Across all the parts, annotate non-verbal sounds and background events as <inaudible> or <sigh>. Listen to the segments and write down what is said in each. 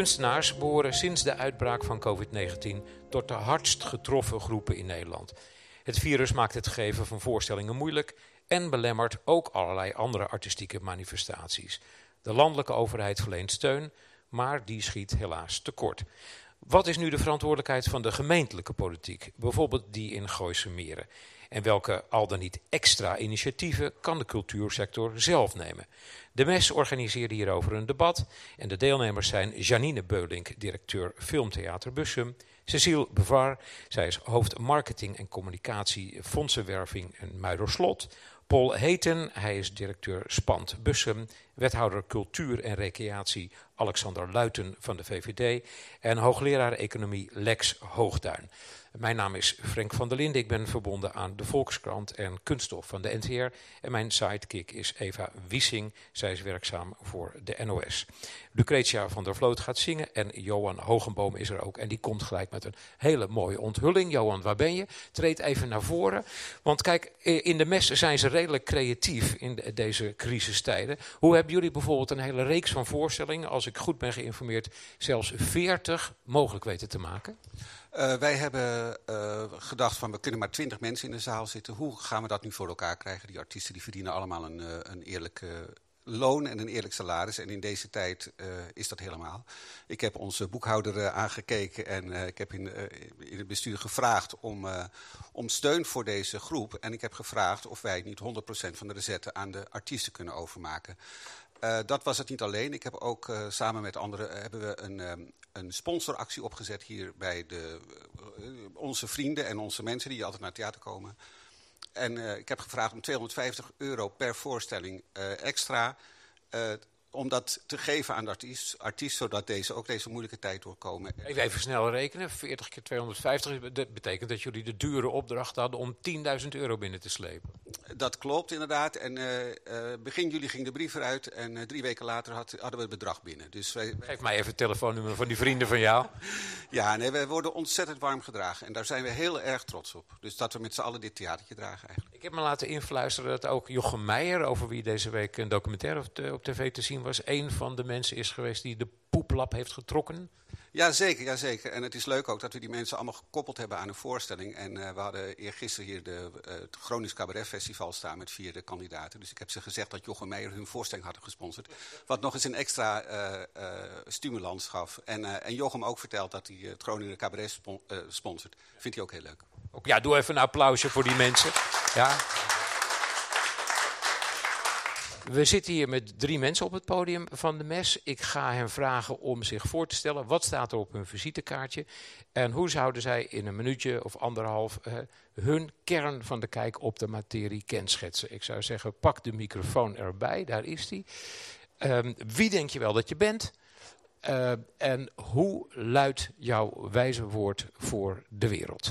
Kunstenaars behoren sinds de uitbraak van COVID-19 tot de hardst getroffen groepen in Nederland. Het virus maakt het geven van voorstellingen moeilijk en belemmert ook allerlei andere artistieke manifestaties. De landelijke overheid verleent steun, maar die schiet helaas tekort. Wat is nu de verantwoordelijkheid van de gemeentelijke politiek, bijvoorbeeld die in Gooise Meren? En welke al dan niet extra initiatieven kan de cultuursector zelf nemen? De MES organiseerde hierover een debat en de deelnemers zijn Janine Beulink, directeur Filmtheater Bussum, Cecile Bevar, zij is hoofd marketing en communicatie fondsenwerving in Muiderslot, Paul Heten, hij is directeur Spant Bussum, wethouder cultuur en recreatie Alexander Luiten van de VVD en hoogleraar economie Lex Hoogduin. Mijn naam is Frank van der Linden. Ik ben verbonden aan de Volkskrant en Kunststof van de NTR. En mijn sidekick is Eva Wiesing. Zij is werkzaam voor de NOS. Lucretia van der Vloot gaat zingen en Johan Hogenboom is er ook. En die komt gelijk met een hele mooie onthulling. Johan, waar ben je? Treed even naar voren. Want kijk, in de mes zijn ze redelijk creatief in deze crisistijden. Hoe hebben jullie bijvoorbeeld een hele reeks van voorstellingen, als ik goed ben geïnformeerd, zelfs 40 mogelijk weten te maken? Uh, wij hebben uh, gedacht van we kunnen maar twintig mensen in de zaal zitten. Hoe gaan we dat nu voor elkaar krijgen? Die artiesten die verdienen allemaal een, uh, een eerlijke loon en een eerlijk salaris. En in deze tijd is dat helemaal. Ik heb onze boekhouder aangekeken en ik heb in, in, het bestuur gevraagd om, om steun voor deze groep. En ik heb gevraagd of wij niet 100% van de rezetten aan de artiesten kunnen overmaken. Dat was het niet alleen. Ik heb ook samen met anderen hebben we een, een sponsoractie opgezet hier bij de, onze vrienden en onze mensen die altijd naar het theater komen. En ik heb gevraagd om 250 euro per voorstelling extra om dat te geven aan de artiest, artiest zodat deze ook deze moeilijke tijd doorkomen. Even, even snel rekenen, 40 keer 250, dat betekent dat jullie de dure opdracht hadden om 10.000 euro binnen te slepen. Dat klopt inderdaad. En uh, uh, begin juli ging de brief eruit en uh, drie weken later had, hadden we het bedrag binnen. Dus wij... Geef mij even het telefoonnummer van die vrienden van jou. <laughs> ja, nee, wij worden ontzettend warm gedragen en daar zijn we heel erg trots op. Dus dat we met z'n allen dit theatertje dragen eigenlijk. Ik heb me laten influisteren dat ook Jochem Meijer, over wie deze week een documentaire op, op tv te zien was, een van de mensen is geweest die de poeplap heeft getrokken. Ja, zeker, ja, zeker. En het is leuk ook dat we die mensen allemaal gekoppeld hebben aan een voorstelling. En uh, we hadden eergisteren hier de, uh, het Gronings Cabaret Festival staan met vier kandidaten. Dus ik heb ze gezegd dat Jochem Meijer hun voorstelling had gesponsord. Wat nog eens een extra uh, stimulans gaf. En, en Jochem ook vertelt dat hij het Groningen Cabaret spon sponsort. Vindt hij ook heel leuk. Ja, doe even een applausje voor die mensen. Ja. We zitten hier met drie mensen op het podium van de mes. Ik ga hen vragen om zich voor te stellen. Wat staat er op hun visitekaartje? En hoe zouden zij in een minuutje of anderhalf uh, hun kern van de kijk op de materie kenschetsen? Ik zou zeggen, pak de microfoon erbij. Daar is die. Um, wie denk je wel dat je bent? Uh, en hoe luidt jouw wijze woord voor de wereld?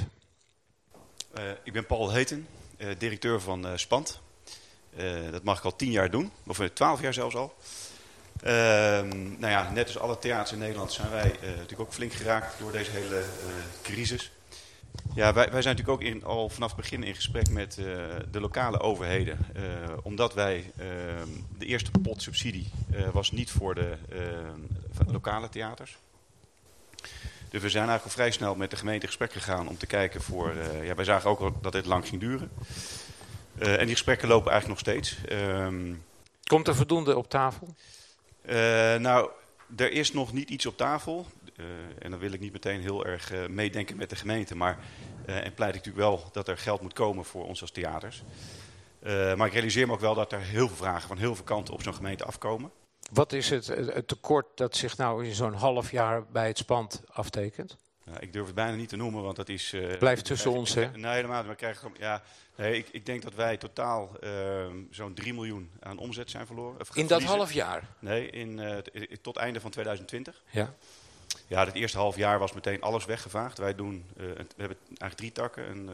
Uh, ik ben Paul Heten, directeur van Spant. Uh, dat mag ik al tien jaar doen, of twaalf jaar zelfs al. Uh, nou ja, net als alle theaters in Nederland zijn wij uh, natuurlijk ook flink geraakt door deze hele crisis. Ja, wij, wij zijn natuurlijk ook al vanaf het begin in gesprek met de lokale overheden. omdat wij ehm, de eerste pot subsidie was niet voor de lokale theaters. Dus we zijn eigenlijk al vrij snel met de gemeente in gesprek gegaan om te kijken voor... ja, wij zagen ook dat dit lang ging duren. Uh, en die gesprekken lopen eigenlijk nog steeds. Um, Komt er voldoende op tafel? Uh, nou, er is nog niet iets op tafel. Uh, en dan wil ik niet meteen heel erg meedenken met de gemeente. Maar, en pleit ik natuurlijk wel dat er geld moet komen voor ons als theaters. maar ik realiseer me ook wel dat er heel veel vragen van heel veel kanten op zo'n gemeente afkomen. Wat is het, het tekort dat zich nou in zo'n half jaar bij het spand aftekent? Nou, ik durf het bijna niet te noemen, want dat is... Uh, Blijft tussen ons, hè? Nee, helemaal. Maar krijgen, ja, nee, ik, ik denk dat wij totaal uh, zo'n 3 miljoen aan omzet zijn verloren. in dat half jaar? Nee, in, uh, tot einde van 2020. Ja. Ja, het eerste half jaar was meteen alles weggevaagd. Wij doen, we hebben eigenlijk drie takken. Een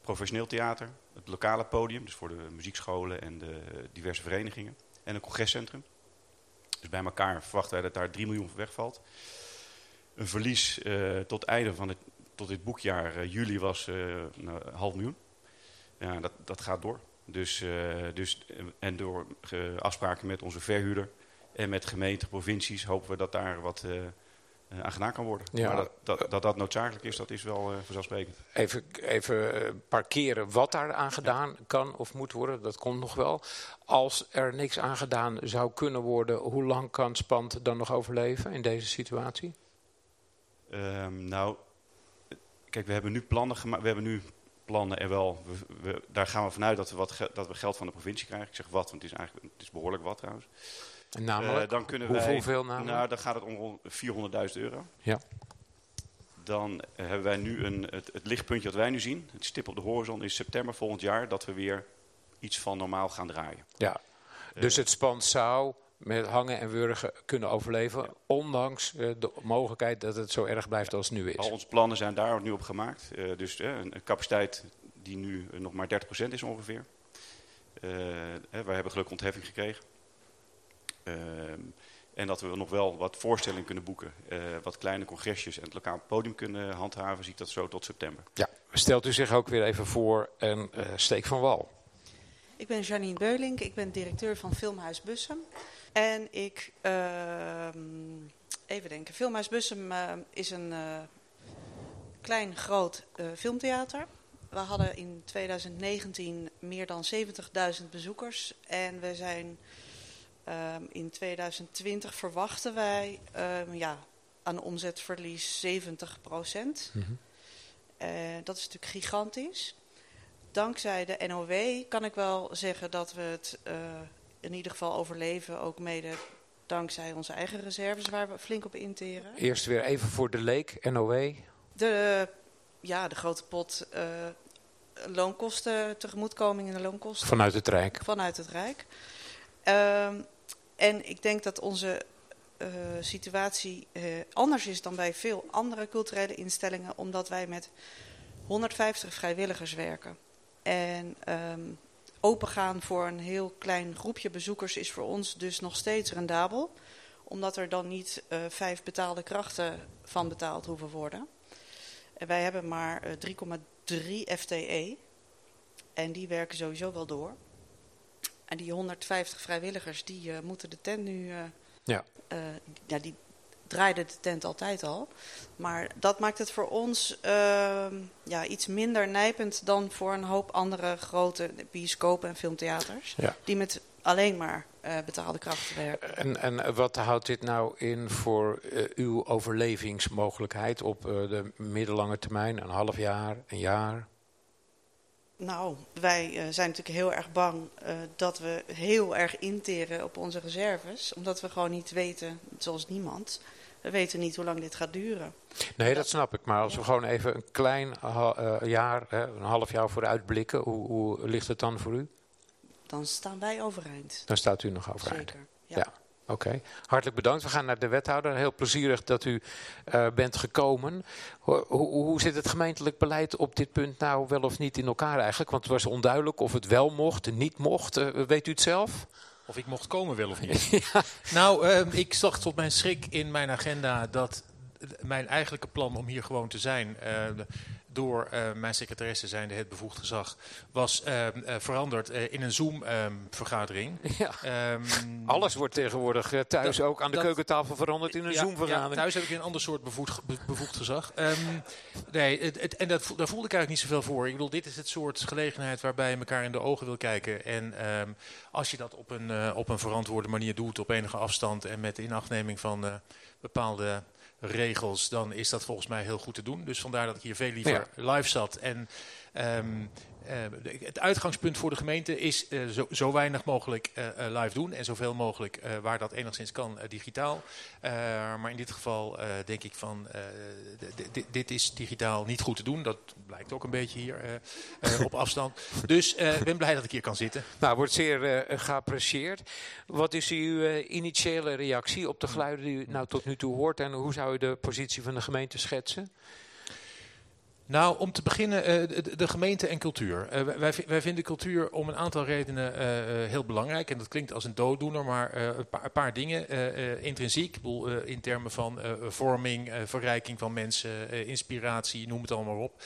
professioneel theater, het lokale podium, dus voor de muziekscholen en de diverse verenigingen. En een congrescentrum. Dus bij elkaar verwachten wij dat daar 3 miljoen wegvalt een verlies uh, tot einde van het, tot dit boekjaar, uh, juli, was uh, nou, een half miljoen. Ja, dat, dat gaat door. Dus, dus, en door afspraken met onze verhuurder en met gemeenten, provincies, hopen we dat daar wat, aan gedaan kan worden. Ja. Maar dat dat, dat dat noodzakelijk is, dat is wel uh, vanzelfsprekend. Even, even parkeren wat daar aan gedaan kan of moet worden, dat komt nog wel. Als er niks aan gedaan zou kunnen worden, hoe lang kan Spant dan nog overleven in deze situatie? Um, nou, kijk, we hebben nu plannen gemaakt. We hebben nu plannen er wel. We, we, daar gaan we vanuit dat we, wat dat we geld van de provincie krijgen. Ik zeg wat, want het is eigenlijk het is behoorlijk wat trouwens. En namelijk? Uh, dan kunnen Hoeveel, wij, hoeveel namelijk? Nou, dan gaat het om 400.000 euro. Ja. Dan hebben wij nu een, het, het, lichtpuntje dat wij nu zien, het stip op de horizon, is september volgend jaar dat we weer iets van normaal gaan draaien. Ja, dus het spand zou met hangen en wurgen kunnen overleven, ja. ondanks uh, de mogelijkheid dat het zo erg blijft als het nu is. Al onze plannen zijn daar nu op gemaakt. Uh, dus uh, een, een, capaciteit die nu nog maar 30% is ongeveer. wij hebben gelukkig ontheffing gekregen. en dat we nog wel wat voorstellingen kunnen boeken, wat kleine congresjes en het lokaal podium kunnen handhaven, zie ik dat zo tot september. Ja, stelt u zich ook weer even voor en steek van wal. Ik ben Janine Beulink, ik ben directeur van Filmhuis Bussum. En ik, uh, even denken, Filmhuis Bussum uh, is een uh, klein groot filmtheater. We hadden in 2019 meer dan 70.000 bezoekers. En we zijn ehm, in 2020 verwachten wij ehm, ja, aan omzetverlies 70 procent. Mm -hmm. dat is natuurlijk gigantisch. Dankzij de NOW kan ik wel zeggen dat we het in ieder geval overleven, ook mede dankzij onze eigen reserves waar we flink op interen. Eerst weer even voor de leek, NOW. De, ja, de grote pot uh, loonkosten, tegemoetkoming in de loonkosten. Vanuit het Rijk. Vanuit het Rijk. Um, en ik denk dat onze uh, situatie uh, anders is dan bij veel andere culturele instellingen, omdat wij met 150 vrijwilligers werken. En um, opengaan voor een heel klein groepje bezoekers is voor ons dus nog steeds rendabel. Omdat er dan niet uh, vijf betaalde krachten van betaald hoeven worden. En wij hebben maar uh, 3,3 FTE. En die werken sowieso wel door. En die 150 vrijwilligers die uh, moeten de tent nu... ja. ja, die draaide de tent altijd al. Maar dat maakt het voor ons uh, ja, iets minder nijpend dan voor een hoop andere grote bioscopen en filmtheaters. Ja. Die met alleen maar uh, betaalde krachten werken. En, en wat houdt dit nou in voor uh, uw overlevingsmogelijkheid op de middellange termijn? Een half jaar, een jaar? Nou, wij uh, zijn natuurlijk heel erg bang uh, dat we heel erg interen op onze reserves. Omdat we gewoon niet weten, zoals niemand, we weten niet hoe lang dit gaat duren. Nee, dat snap ik. Maar als we gewoon even een klein uh, jaar, hè, een half jaar vooruit blikken, hoe, hoe, ligt het dan voor u? Dan staan wij overeind. Dan staat u nog overeind. Zeker, ja. ja. Oké, okay. hartelijk bedankt. We gaan naar de wethouder. Heel plezierig dat u uh, bent gekomen. Hoe, zit het gemeentelijk beleid op dit punt nou wel of niet in elkaar eigenlijk? Want het was onduidelijk of het wel mocht, niet mocht. Uh, weet u het zelf? Of ik mocht komen wel of niet? <laughs> ja. Nou, uh, ik zag tot mijn schrik in mijn agenda dat mijn eigenlijke plan om hier gewoon te zijn door uh, mijn secretaresse zijnde het bevoegd gezag, was uh, uh, veranderd in een Zoom-vergadering. <laughs> Ja. Um, Alles wordt tegenwoordig thuis dat, ook aan de dat, keukentafel veranderd in een ja, Zoom-vergadering. Ja, thuis heb ik een ander soort bevoegd, be, bevoegd gezag. Um, nee, het, het, en dat, daar voelde ik eigenlijk niet zoveel voor. Ik bedoel, dit is het soort gelegenheid waarbij je elkaar in de ogen wil kijken. En um, als je dat op een, op een verantwoorde manier doet, op enige afstand en met inachtneming van bepaalde regels, dan is dat volgens mij heel goed te doen. Dus vandaar dat ik hier veel liever ja. live zat. En um, uh, het uitgangspunt voor de gemeente is uh, zo, zo, weinig mogelijk uh, live doen en zoveel mogelijk waar dat enigszins kan digitaal. maar in dit geval denk ik van dit is digitaal niet goed te doen. Dat blijkt ook een beetje hier op afstand. Dus ik ben blij dat ik hier kan zitten. Nou, wordt zeer geapprecieerd. Wat is uw initiële reactie op de geluiden die u nou tot nu toe hoort en hoe zou u de positie van de gemeente schetsen? Nou, om te beginnen, uh, de, gemeente en cultuur. Uh, wij, vinden cultuur om een aantal redenen uh, heel belangrijk. En dat klinkt als een dooddoener, maar een paar, dingen. intrinsiek, in termen van vorming, verrijking van mensen, inspiratie, noem het allemaal op.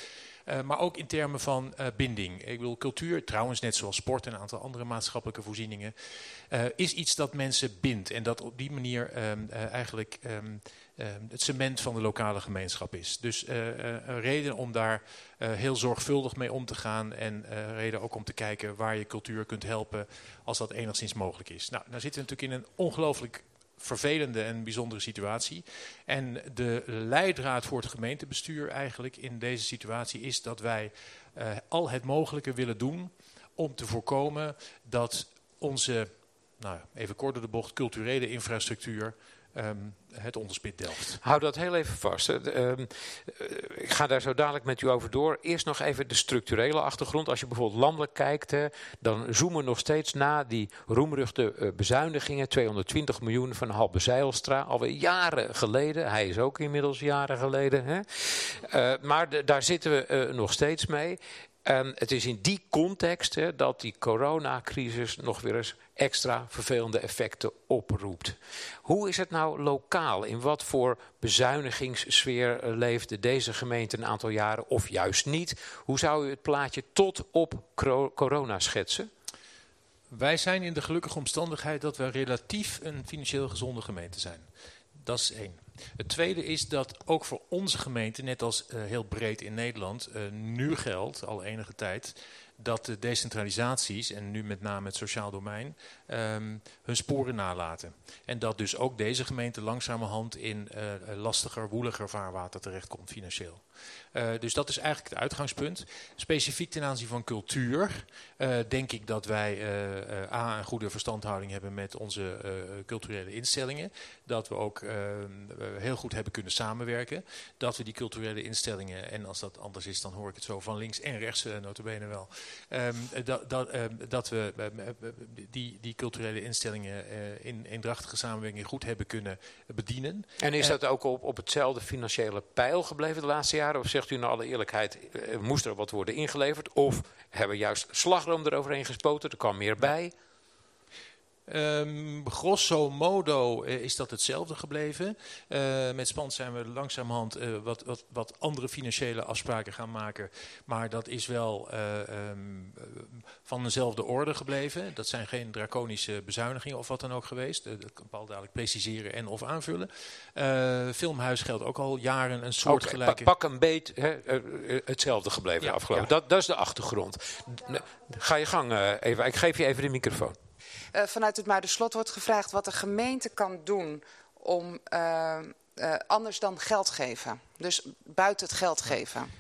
Maar ook in termen van binding. Ik bedoel, cultuur, trouwens net zoals sport en een aantal andere maatschappelijke voorzieningen, is iets dat mensen bindt. En dat op die manier um, eigenlijk um, het cement van de lokale gemeenschap is. Dus een reden om daar heel zorgvuldig mee om te gaan. En reden ook om te kijken waar je cultuur kunt helpen als dat enigszins mogelijk is. Nou, nou zitten we natuurlijk in een ongelooflijk vervelende en bijzondere situatie. En de leidraad voor het gemeentebestuur eigenlijk in deze situatie is dat wij al het mogelijke willen doen om te voorkomen dat onze, nou, even kort door de bocht, culturele infrastructuur um, het onderspit Delft. Hou dat heel even vast. Um, ik ga daar zo dadelijk met u over door. Eerst nog even de structurele achtergrond. Als je bijvoorbeeld landelijk kijkt, dan zoomen we nog steeds na die roemruchte uh, bezuinigingen. 220 miljoen van Halbe Zeilstra, alweer jaren geleden. Hij is ook inmiddels jaren geleden. Hè. Uh, maar daar zitten we nog steeds mee. En het is in die context hè, dat die coronacrisis nog weer eens extra vervelende effecten oproept. Hoe is het nou lokaal? In wat voor bezuinigingssfeer leefde deze gemeente een aantal jaren of juist niet? Hoe zou u het plaatje tot op corona schetsen? Wij zijn in de gelukkige omstandigheid dat we relatief een financieel gezonde gemeente zijn. Dat is één. Het tweede is dat ook voor onze gemeente, net als uh, heel breed in Nederland, uh, nu geldt, al enige tijd, dat de decentralisaties, en nu met name het sociaal domein, um, hun sporen nalaten. En dat dus ook deze gemeente langzamerhand in uh, lastiger, woeliger vaarwater terechtkomt financieel. Uh, dus dat is eigenlijk het uitgangspunt. Specifiek ten aanzien van cultuur uh, denk ik dat wij uh, A, een goede verstandhouding hebben met onze culturele instellingen. Dat we ook heel goed hebben kunnen samenwerken. Dat we die culturele instellingen, en als dat anders is dan hoor ik het zo van links en rechts notabene wel. Um, dat, dat, dat we die, die culturele instellingen in eendrachtige samenwerking goed hebben kunnen bedienen. En is dat ook op, op hetzelfde financiële pijl gebleven de laatste jaren? Of zegt u in alle eerlijkheid, eh, moest er wat worden ingeleverd? Of hebben we juist slagroom eroverheen gespoten, er kwam meer bij? Um, grosso modo uh, is dat hetzelfde gebleven. Uh, met Spans zijn we langzamerhand uh, wat, wat, wat andere financiële afspraken gaan maken. Maar dat is wel um, van dezelfde orde gebleven. Dat zijn geen draconische bezuinigingen of wat dan ook geweest. dat kan Paul dadelijk preciseren en of aanvullen. Filmhuis geldt ook al jaren een soortgelijke... Okay, pak een beet hè, hetzelfde gebleven ja, afgelopen. Ja. Dat, dat is de achtergrond. Ga je gang even. Ik geef je even de microfoon. Uh, vanuit het Muiderslot wordt gevraagd wat de gemeente kan doen om uh, uh, anders dan geld geven. Dus buiten het geld geven.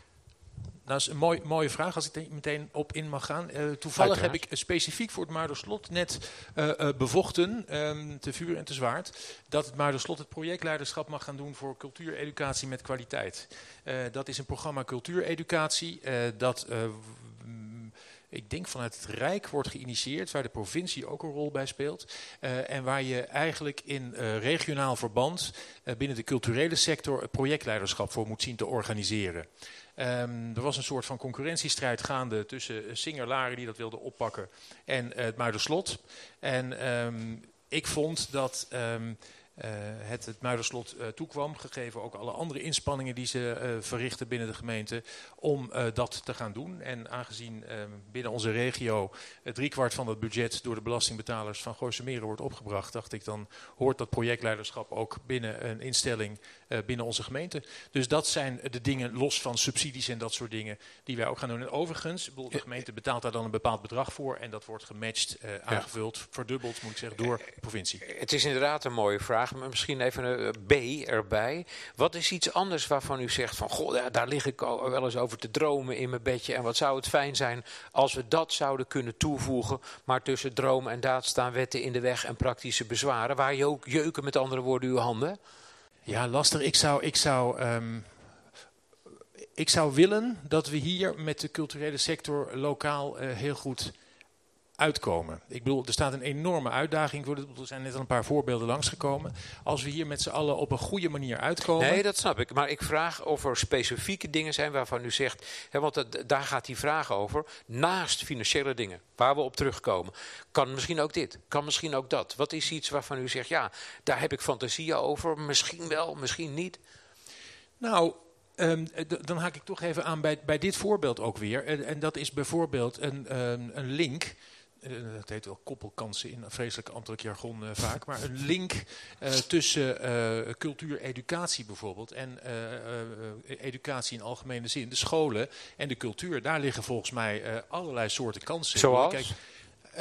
Dat is een mooi, mooie vraag als ik er meteen op in mag gaan. Uh, toevallig heb ik specifiek voor het Muiderslot net uh, uh, bevochten, um, te vuur en te zwaard, dat het Muiderslot het projectleiderschap mag gaan doen voor cultuureducatie met kwaliteit. dat is een programma cultuureducatie dat ik denk vanuit het Rijk wordt geïnitieerd, waar de provincie ook een rol bij speelt. Uh, en waar je eigenlijk in uh, regionaal verband uh, binnen de culturele sector projectleiderschap voor moet zien te organiseren. Um, er was een soort van concurrentiestrijd gaande tussen Singer Laren die dat wilde oppakken en het Muiderslot. En um, ik vond dat... Uh, het, het Muiderslot uh, toekwam, gegeven ook alle andere inspanningen die ze uh, verrichten binnen de gemeente, om dat te gaan doen. En aangezien binnen onze regio driekwart van het budget door de belastingbetalers van Gooise Meren wordt opgebracht, dacht ik dan hoort dat projectleiderschap ook binnen een instelling binnen onze gemeente. Dus dat zijn de dingen, los van subsidies en dat soort dingen, die wij ook gaan doen. En overigens, de gemeente betaalt daar dan een bepaald bedrag voor en dat wordt gematcht, aangevuld, ja. verdubbeld moet ik zeggen, door de provincie. Het is inderdaad een mooie vraag maar misschien even een B erbij. Wat is iets anders waarvan u zegt van, goh, ja, daar lig ik wel eens over te dromen in mijn bedje. En wat zou het fijn zijn als we dat zouden kunnen toevoegen. Maar tussen droom en daad staan wetten in de weg en praktische bezwaren. Waar je ook jeuken met andere woorden uw handen. Ja, lastig. Ik zou, ik zou, um, ik zou willen dat we hier met de culturele sector lokaal uh, heel goed uitkomen. Ik bedoel, er staat een enorme uitdaging voor. Er zijn net al een paar voorbeelden langsgekomen. Als we hier met z'n allen op een goede manier uitkomen. Nee, dat snap ik. Maar ik vraag of er specifieke dingen zijn waarvan u zegt. Hè, want dat, daar gaat die vraag over. Naast financiële dingen, waar we op terugkomen. Kan misschien ook dit, kan misschien ook dat. Wat is iets waarvan u zegt, ja, daar heb ik fantasieën over. Misschien wel, misschien niet. Nou, Um, dan haak ik toch even aan bij, bij dit voorbeeld ook weer. En, en dat is bijvoorbeeld een, um, een link dat heet wel koppelkansen in een vreselijk ambtelijk jargon uh, vaak, maar een link uh, tussen cultuur, educatie bijvoorbeeld en educatie in algemene zin, de scholen en de cultuur, daar liggen volgens mij allerlei soorten kansen. Zoals? Kijk,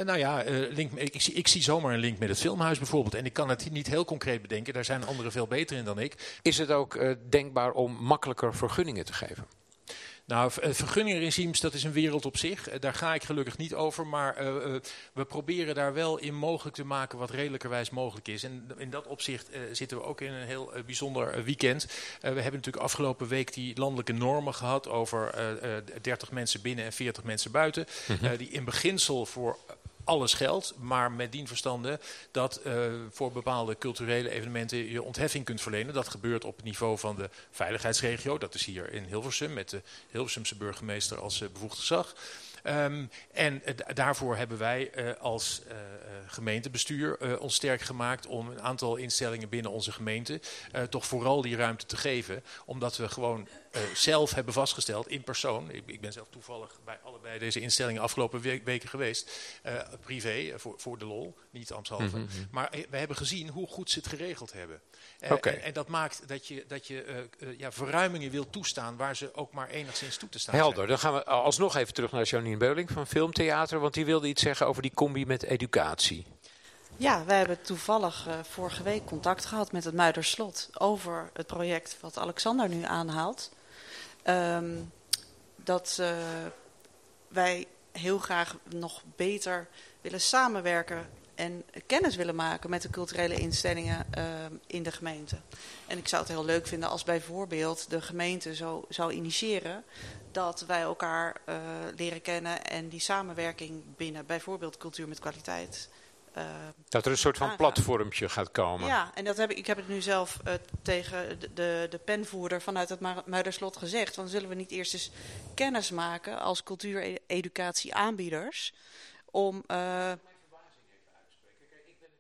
nou ja, link, ik, zie, ik, zie, zomaar een link met het filmhuis bijvoorbeeld. En ik kan het niet heel concreet bedenken. Daar zijn anderen veel beter in dan ik. Is het ook denkbaar om makkelijker vergunningen te geven? Nou, eh, vergunningregimes, dat is een wereld op zich. Eh, daar ga ik gelukkig niet over. Maar uh, uh, we proberen daar wel in mogelijk te maken wat redelijkerwijs mogelijk is. En in dat opzicht uh, zitten we ook in een heel bijzonder weekend. we hebben natuurlijk afgelopen week die landelijke normen gehad over 30 mensen binnen en 40 mensen buiten. Mm -hmm. die in beginsel voor alles geldt, maar met dien verstande dat uh, voor bepaalde culturele evenementen je ontheffing kunt verlenen. Dat gebeurt op het niveau van de veiligheidsregio. Dat is hier in Hilversum met de Hilversumse burgemeester als uh, bevoegd gezag. Um, en uh, daarvoor hebben wij uh, als uh, gemeentebestuur ons sterk gemaakt om een aantal instellingen binnen onze gemeente toch vooral die ruimte te geven. Omdat we gewoon zelf hebben vastgesteld in persoon. Ik, ik, ben zelf toevallig bij allebei deze instellingen afgelopen we weken geweest. privé, voor, voor de lol, niet ambtshalve. Mm -hmm. Maar we hebben gezien hoe goed ze het geregeld hebben. Okay. En, en, dat maakt dat je, dat je ja, verruimingen wil toestaan waar ze ook maar enigszins toe te staan Helder, zijn. dan gaan we alsnog even terug naar Janine Beuling van Filmtheater, want die wilde iets zeggen over die combi met educatie. Ja, wij hebben toevallig uh, vorige week contact gehad met het Muiderslot over het project wat Alexander nu aanhaalt. Um, dat uh, wij heel graag nog beter willen samenwerken en kennis willen maken met de culturele instellingen uh, in de gemeente. En ik zou het heel leuk vinden als bijvoorbeeld de gemeente zo zou initiëren dat wij elkaar uh, leren kennen en die samenwerking binnen bijvoorbeeld cultuur met kwaliteit. Uh, dat er een soort van aangaan. platformtje gaat komen. Ja, en dat heb ik, ik heb het nu zelf uh, tegen de, de, de penvoerder vanuit het Muiderslot gezegd. Want zullen we niet eerst eens kennis maken als cultuureducatie aanbieders om...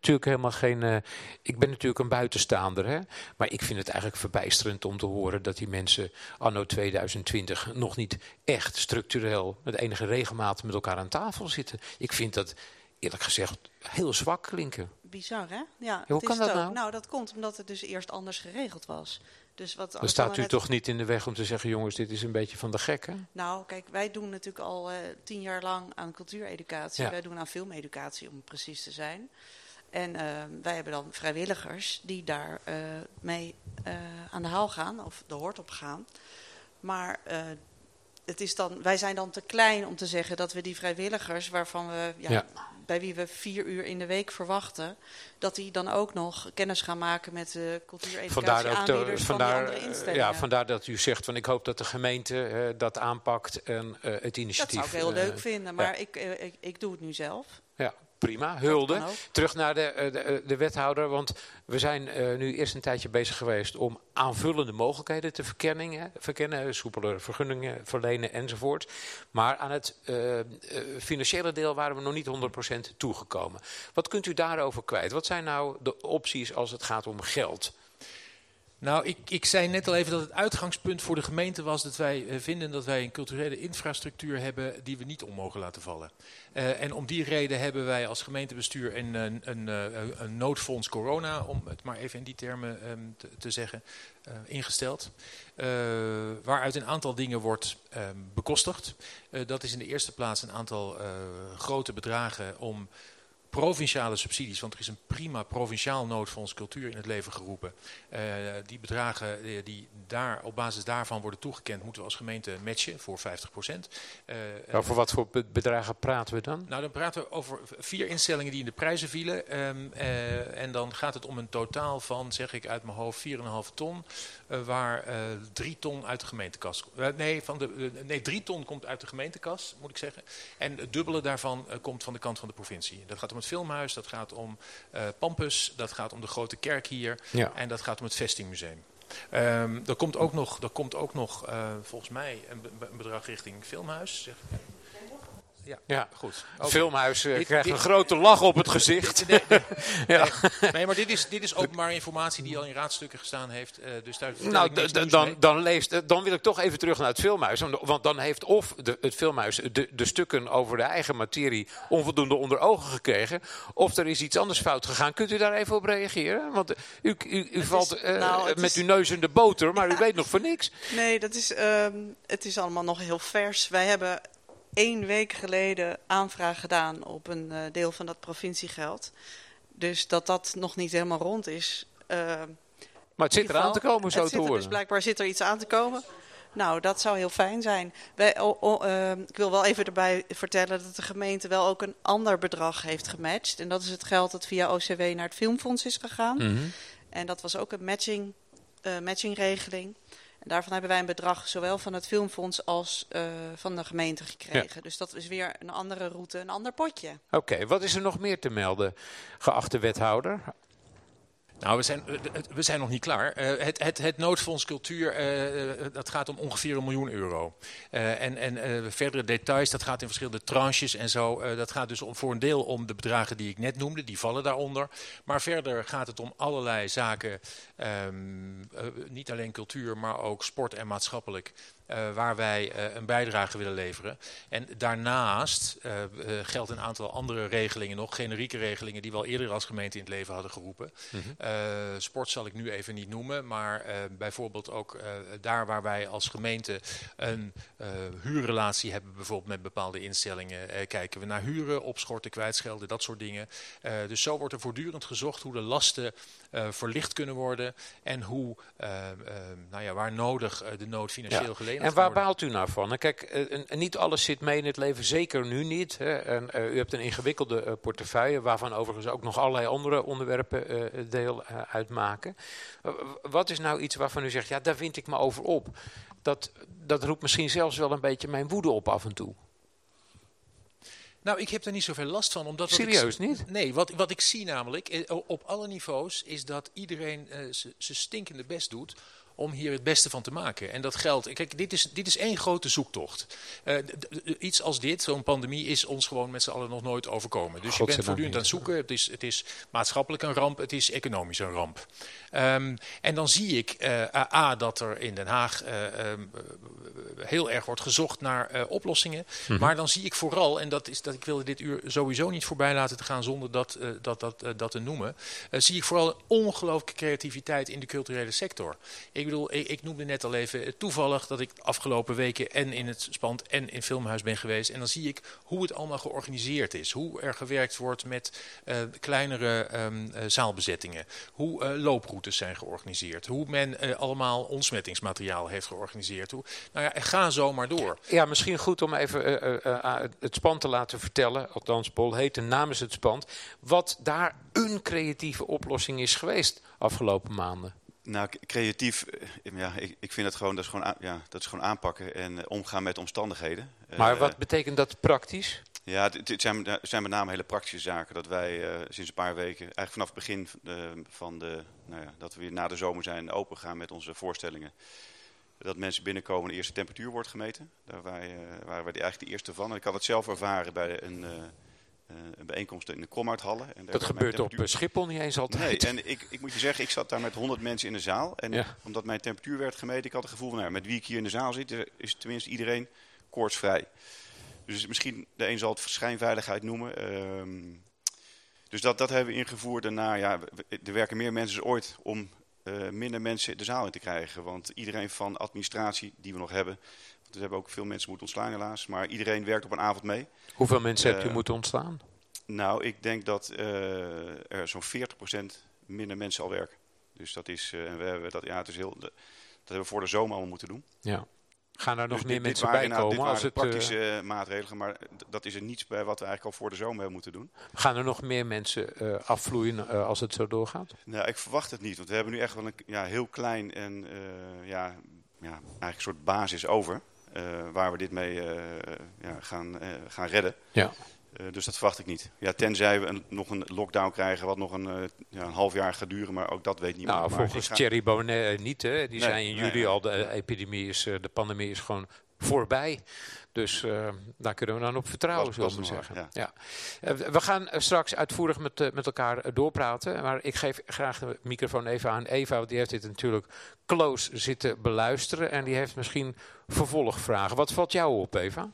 Natuurlijk helemaal geen. Uh, ik ben natuurlijk een buitenstaander, hè? maar ik vind het eigenlijk verbijsterend om te horen dat die mensen anno 2020 nog niet echt structureel met enige regelmaat met elkaar aan tafel zitten. Ik vind dat eerlijk gezegd heel zwak klinken. Bizar, hè? Ja, hoe kan dat nou? Nou, dat komt omdat het dus eerst anders geregeld was. Dus wat Dan staat u net... toch niet in de weg om te zeggen, jongens, dit is een beetje van de gekken? Nou, kijk, wij doen natuurlijk al uh, tien jaar lang aan cultuureducatie. Ja. Wij doen aan filmeducatie, om precies te zijn. En uh, wij hebben dan vrijwilligers die daar uh, mee uh, aan de haal gaan, of de hoort op gaan. Maar het is dan, wij zijn dan te klein om te zeggen dat we die vrijwilligers, waarvan we, ja, ja. bij wie we vier uur in de week verwachten, dat die dan ook nog kennis gaan maken met de cultuureducatie-aanbieders van vandaar, die andere instellingen. Ja, vandaar dat u zegt van ik hoop dat de gemeente dat aanpakt en het initiatief... Dat zou ik heel leuk vinden, maar ja. ik, ik, ik doe het nu zelf. Ja, prima, hulde. Terug naar de, de, de, wethouder, want we zijn uh, nu eerst een tijdje bezig geweest om aanvullende mogelijkheden te verkennen, verkennen soepeler vergunningen verlenen enzovoort. Maar aan het uh, financiële deel waren we nog niet 100% toegekomen. Wat kunt u daarover kwijt? Wat zijn nou de opties als het gaat om geld? Nou, ik, ik zei net al even dat het uitgangspunt voor de gemeente was dat wij uh, vinden dat wij een culturele infrastructuur hebben die we niet om mogen laten vallen. Uh, en om die reden hebben wij als gemeentebestuur een, een, een, een noodfonds corona, om het maar even in die termen um, te, zeggen, ingesteld. waaruit een aantal dingen wordt um, bekostigd. dat is in de eerste plaats een aantal grote bedragen om provinciale subsidies, want er is een prima provinciaal noodfonds cultuur in het leven geroepen. Uh, die bedragen die, die daar op basis daarvan worden toegekend, moeten we als gemeente matchen voor 50 procent. Uh, nou, voor wat voor bedragen praten we dan? Nou, dan praten we over vier instellingen die in de prijzen vielen. Um, uh, en dan gaat het om een totaal van, zeg ik uit mijn hoofd, 4,5 ton. Waar 3 ton uit de gemeentekas... nee, van de, nee, 3 ton komt uit de gemeentekas, moet ik zeggen. En het dubbele daarvan komt van de kant van de provincie. Dat gaat om het filmhuis, dat gaat om Pampus, dat gaat om de grote kerk hier ja. en dat gaat om het vestingmuseum. Um, er komt ook nog, er komt ook nog uh, volgens mij een, be een, bedrag richting filmhuis. Zeg. Ja, Ja. goed. Het Oké. filmhuis eh, Dit- krijgt dit- een grote lach op het <laughs> gezicht. Nee, nee, <laughs> ja. nee, maar dit is, dit is openbare informatie die al in raadstukken gestaan heeft. eh, dus daar Nou, dan, dan, leest, dan wil ik toch even terug naar het filmhuis. Want- Want dan heeft of de, het filmhuis de, de stukken over de eigen materie onvoldoende onder ogen gekregen. Of er is iets anders fout gegaan. Kunt u daar even op reageren? Want u, u, u valt eh, nou, met is- uw neus in de boter, maar u weet nog van niks. Nee, dat is, ehm, het is allemaal nog heel vers. Wij hebben één week geleden aanvraag gedaan op een eh, deel van dat provinciegeld. Dus dat dat nog niet helemaal rond is. ehm, Maar het zit ieder eraan te komen, zo te er horen. Dus blijkbaar zit er iets aan te komen. Nou, dat zou heel fijn zijn. Wij, oh, oh, ehm, ik wil wel even erbij vertellen dat de gemeente wel ook een ander bedrag heeft gematcht. En dat is het geld dat via OCW naar het Filmfonds is gegaan. Mhm. En dat was ook een matching, eh, matchingregeling. En daarvan hebben wij een bedrag zowel van het Filmfonds als eh, van de gemeente gekregen. Dus dat is weer een andere route, een ander potje. Oké, wat is er nog meer te melden, geachte wethouder? Nou, we zijn, eh, we zijn nog niet klaar. Eh, het, het, het noodfonds cultuur, eh, dat gaat om ongeveer een miljoen euro. En en verdere details, dat gaat in verschillende tranches en zo. Dat gaat dus om, voor een deel om de bedragen die ik net noemde, die vallen daaronder. Maar verder gaat het om allerlei zaken, ehm, eh, niet alleen cultuur, maar ook sport en maatschappelijk. Eh, waar wij eh, een bijdrage willen leveren. En daarnaast eh, geldt een aantal andere regelingen nog, generieke regelingen die we al eerder als gemeente in het leven hadden geroepen. Eh, sport zal ik nu even niet noemen, maar bijvoorbeeld ook daar waar wij als gemeente een huurrelatie hebben, bijvoorbeeld met bepaalde instellingen, kijken we naar huren, opschorten, kwijtschelden, dat soort dingen. Dus zo wordt er voortdurend gezocht hoe de lasten eh, verlicht kunnen worden en hoe, eh, eh, nou ja, waar nodig, de nood financieel Ja. geleend En waar worden. baalt u nou van? En Kijk, niet alles zit mee in het leven, zeker nu niet. Hè. En, u hebt een ingewikkelde portefeuille, waarvan overigens ook nog allerlei andere onderwerpen deel uitmaken. Wat is nou iets waarvan u zegt, ja, daar vind ik me over op? Dat, dat roept misschien zelfs wel een beetje mijn woede op af en toe. Nou, ik heb er niet zoveel last van. Omdat ik Serieus niet? Nee, wat, wat ik zie namelijk eh, op alle niveaus is dat iedereen eh, zijn stinkende best doet om hier het beste van te maken. En dat geldt. Kijk, dit is, dit is één grote zoektocht. Eh, iets als dit, zo'n pandemie, is ons gewoon met z'n allen nog nooit overkomen. Dus je bent voortdurend aan het zoeken. Het is, het is maatschappelijk een ramp, het is economisch een ramp. Ehm, en dan zie ik eh, A, dat er in Den Haag eh, ehm, heel erg wordt gezocht naar oplossingen. Maar dan zie ik vooral, en dat is dat ik wilde dit uur sowieso niet voorbij laten te gaan zonder dat, dat, dat, dat te noemen. zie ik vooral ongelooflijke creativiteit in de culturele sector. Ik bedoel, ik, ik noemde net al even eh, toevallig dat ik de afgelopen weken en in het Spand en in Filmhuis ben geweest. En dan zie ik hoe het allemaal georganiseerd is. Hoe er gewerkt wordt met eh, kleinere ehm, eh, zaalbezettingen. Hoe looproutes zijn georganiseerd. Hoe men allemaal ontsmettingsmateriaal heeft georganiseerd. Hoe, nou ja, ga zo maar door. Ja, misschien goed om even het spand te laten vertellen, althans Paul heette namens het spand, wat daar een creatieve oplossing is geweest afgelopen maanden. Nou, creatief, eh, ja, ik, ik vind het gewoon, dat is gewoon, ja, dat is gewoon aanpakken en eh, omgaan met omstandigheden. Maar Eh, wat betekent dat praktisch? Ja, het, het zijn, het zijn met name hele praktische zaken. Dat wij sinds een paar weken, eigenlijk vanaf het begin van de, nou ja, dat we weer na de zomer zijn open gaan met onze voorstellingen. Dat mensen binnenkomen en de eerste temperatuur wordt gemeten. Daar wij, waren wij eigenlijk de eerste van. En ik had het zelf ervaren bij een, een bijeenkomst in de Kromhouthallen. En Dat gebeurt op temperatuur- eh, Schiphol niet eens Nee, altijd. en ik, ik moet je zeggen, ik zat daar met 100 mensen in de zaal. En Ja. omdat mijn temperatuur werd gemeten, ik had het gevoel van, nou, met wie ik hier in de zaal zit, is tenminste iedereen koortsvrij. Dus misschien, de een zal het schijnveiligheid noemen. ehm, dus dat, dat hebben we ingevoerd. Daarna, ja, er werken meer mensen dan ooit om eh, minder mensen de zaal in te krijgen. Want iedereen van administratie die we nog hebben, we hebben ook veel mensen moeten ontslaan helaas, maar iedereen werkt op een avond mee. Hoeveel mensen hebt u eh, moeten ontslaan? Nou, ik denk dat eh, er zo'n 40% minder mensen al werken. Dus dat is, eh, en we hebben dat, ja, het is heel, dat hebben we voor de zomer allemaal moeten doen. Ja. Gaan er nog Dus meer dit- dit mensen waren bij komen? Als Dit het, waren eh, praktische maatregelen, maar dat is er niets bij wat we eigenlijk al voor de zomer hebben moeten doen. gaan er nog meer mensen afvloeien als het zo doorgaat? Nou, ik verwacht het niet, want we hebben nu echt wel een ja, heel klein en ja, ja, eigenlijk een soort basis over. Eh, waar we dit mee eh, ja, gaan, eh, gaan redden. Ja. Eh, dus dat verwacht ik niet. Ja, tenzij we een, nog een lockdown krijgen wat nog een, eh, ja, een half jaar gaat duren, maar ook dat weet niemand. Nou, Maar volgens ga- Thierry Bonnet eh, niet. Hè? Die Nee, zei in juli nee. al, de eh, epidemie is, eh, de pandemie is gewoon voorbij. Dus uh, daar kunnen we dan op vertrouwen, zullen we zeggen. Ja. Uh, we gaan straks uitvoerig met, uh, met elkaar doorpraten. Maar ik geef graag de microfoon even aan Eva. Want die heeft dit natuurlijk close zitten beluisteren. En die heeft misschien vervolgvragen. Wat valt jou op, Eva?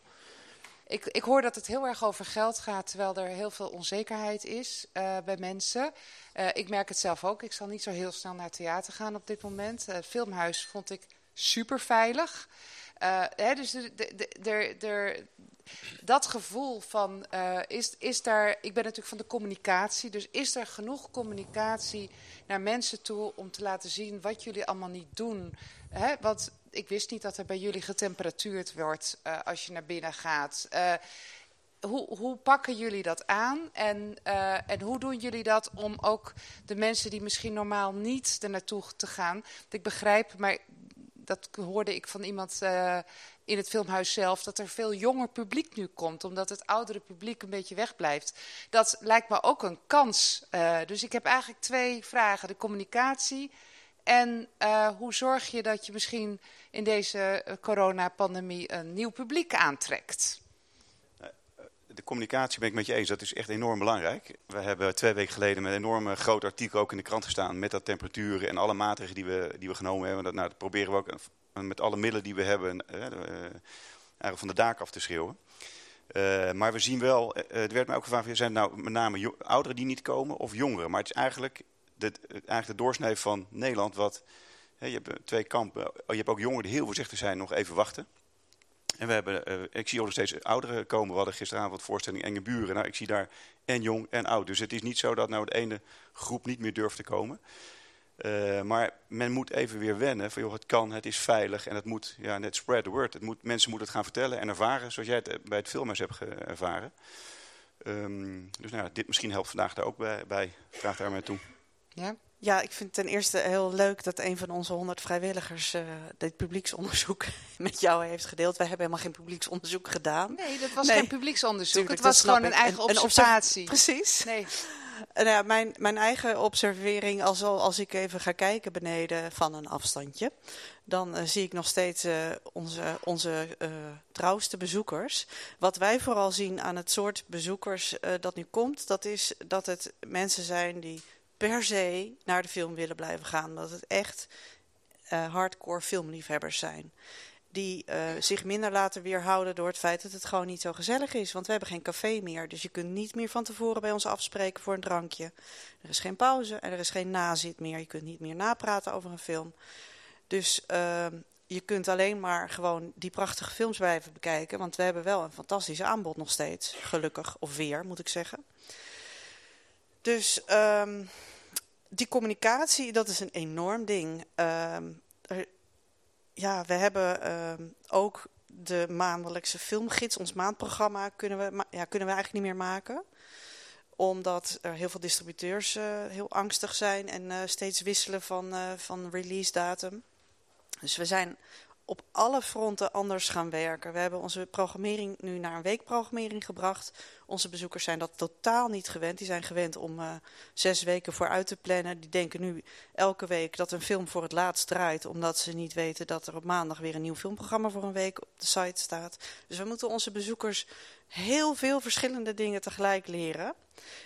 Ik, ik hoor dat het heel erg over geld gaat, terwijl er heel veel onzekerheid is uh, bij mensen. Uh, ik merk het zelf ook. Ik zal niet zo heel snel naar theater gaan op dit moment. Uh, het filmhuis vond ik super veilig. Hè, dus dat gevoel van, is, is daar, ik ben natuurlijk van de communicatie, dus is er genoeg communicatie naar mensen toe om te laten zien wat jullie allemaal niet doen? Hè? Want ik wist niet dat er bij jullie getemperatuurd wordt uh, als je naar binnen gaat. Hoe, hoe, pakken jullie dat aan en, en hoe doen jullie dat om ook de mensen die misschien normaal niet er naartoe te gaan... Ik begrijp, maar dat hoorde ik van iemand in het filmhuis zelf... dat er veel jonger publiek nu komt, omdat het oudere publiek een beetje wegblijft. Dat lijkt me ook een kans. dus ik heb eigenlijk twee vragen. De communicatie en uh, hoe zorg je dat je misschien in deze uh, coronapandemie een nieuw publiek aantrekt? Eh, de communicatie ben ik met je eens, dat is echt enorm belangrijk. We hebben twee weken geleden met een enorm groot artikel ook in de krant gestaan... met dat temperaturen en alle maatregelen die we, die we genomen hebben. Dat, nou, dat proberen we ook met alle middelen die we hebben uh, eigenlijk van de daken af te schreeuwen. Maar we zien wel, er werd mij ook gevraagd, zijn het nou met name ouderen die niet komen of jongeren? Maar het is eigenlijk de, eigenlijk de doorsnee van Nederland. Wat, je hebt twee kampen. Oh, je hebt ook jongeren die heel voorzichtig zijn, nog even wachten. En we hebben, uh, ik zie ook nog steeds ouderen komen. We hadden gisteravond voorstelling Enge Buren. Nou, ik zie daar en jong en oud. Dus het is niet zo dat nou de ene groep niet meer durft te komen. Uh, maar men moet even weer wennen van joh, het kan, het is veilig en het moet, ja, net spread the word. Het moet, mensen moeten het gaan vertellen en ervaren zoals jij het bij het filmhuis hebt ervaren. Um, dus nou, dit misschien helpt vandaag daar ook bij. bij. Vraag daar toe. Ja? Ja, ik vind ten eerste heel leuk dat een van onze 100 vrijwilligers uh, dit publieksonderzoek <laughs> met jou heeft gedeeld. Wij hebben helemaal geen publieksonderzoek gedaan. Nee, dat was nee. geen publieksonderzoek. Tuurlijk, het was gewoon een eigen een, observatie. Een precies. Nee. Mijn, mijn eigen observering, als, als ik even ga kijken beneden van een afstandje, dan uh, zie ik nog steeds uh, onze, onze trouwste bezoekers. Wat wij vooral zien aan het soort bezoekers dat nu komt, dat is dat het mensen zijn die per se naar de film willen blijven gaan. Dat het echt uh, hardcore filmliefhebbers zijn. Die uh, zich minder laten weerhouden door het feit dat het gewoon niet zo gezellig is. Want we hebben geen café meer. Dus je kunt niet meer van tevoren bij ons afspreken voor een drankje. Er is geen pauze en er is geen nazit meer. Je kunt niet meer napraten over een film. Dus uh, je kunt alleen maar gewoon die prachtige films blijven bekijken. Want we hebben wel een fantastisch aanbod nog steeds. Gelukkig, of weer moet ik zeggen. Dus um, die communicatie, dat is een enorm ding. Er, ja, we hebben um, ook de maandelijkse filmgids, ons maandprogramma, kunnen we, ja, kunnen we eigenlijk niet meer maken. Omdat er heel veel distributeurs uh, heel angstig zijn en uh, steeds wisselen van, uh, van release datum. Dus we zijn op alle fronten anders gaan werken. We hebben onze programmering nu naar een weekprogrammering gebracht. Onze bezoekers zijn dat totaal niet gewend. Die zijn gewend om uh, zes weken vooruit te plannen. Die denken nu elke week dat een film voor het laatst draait. Omdat ze niet weten dat er op maandag weer een nieuw filmprogramma voor een week op de site staat. Dus we moeten onze bezoekers heel veel verschillende dingen tegelijk leren.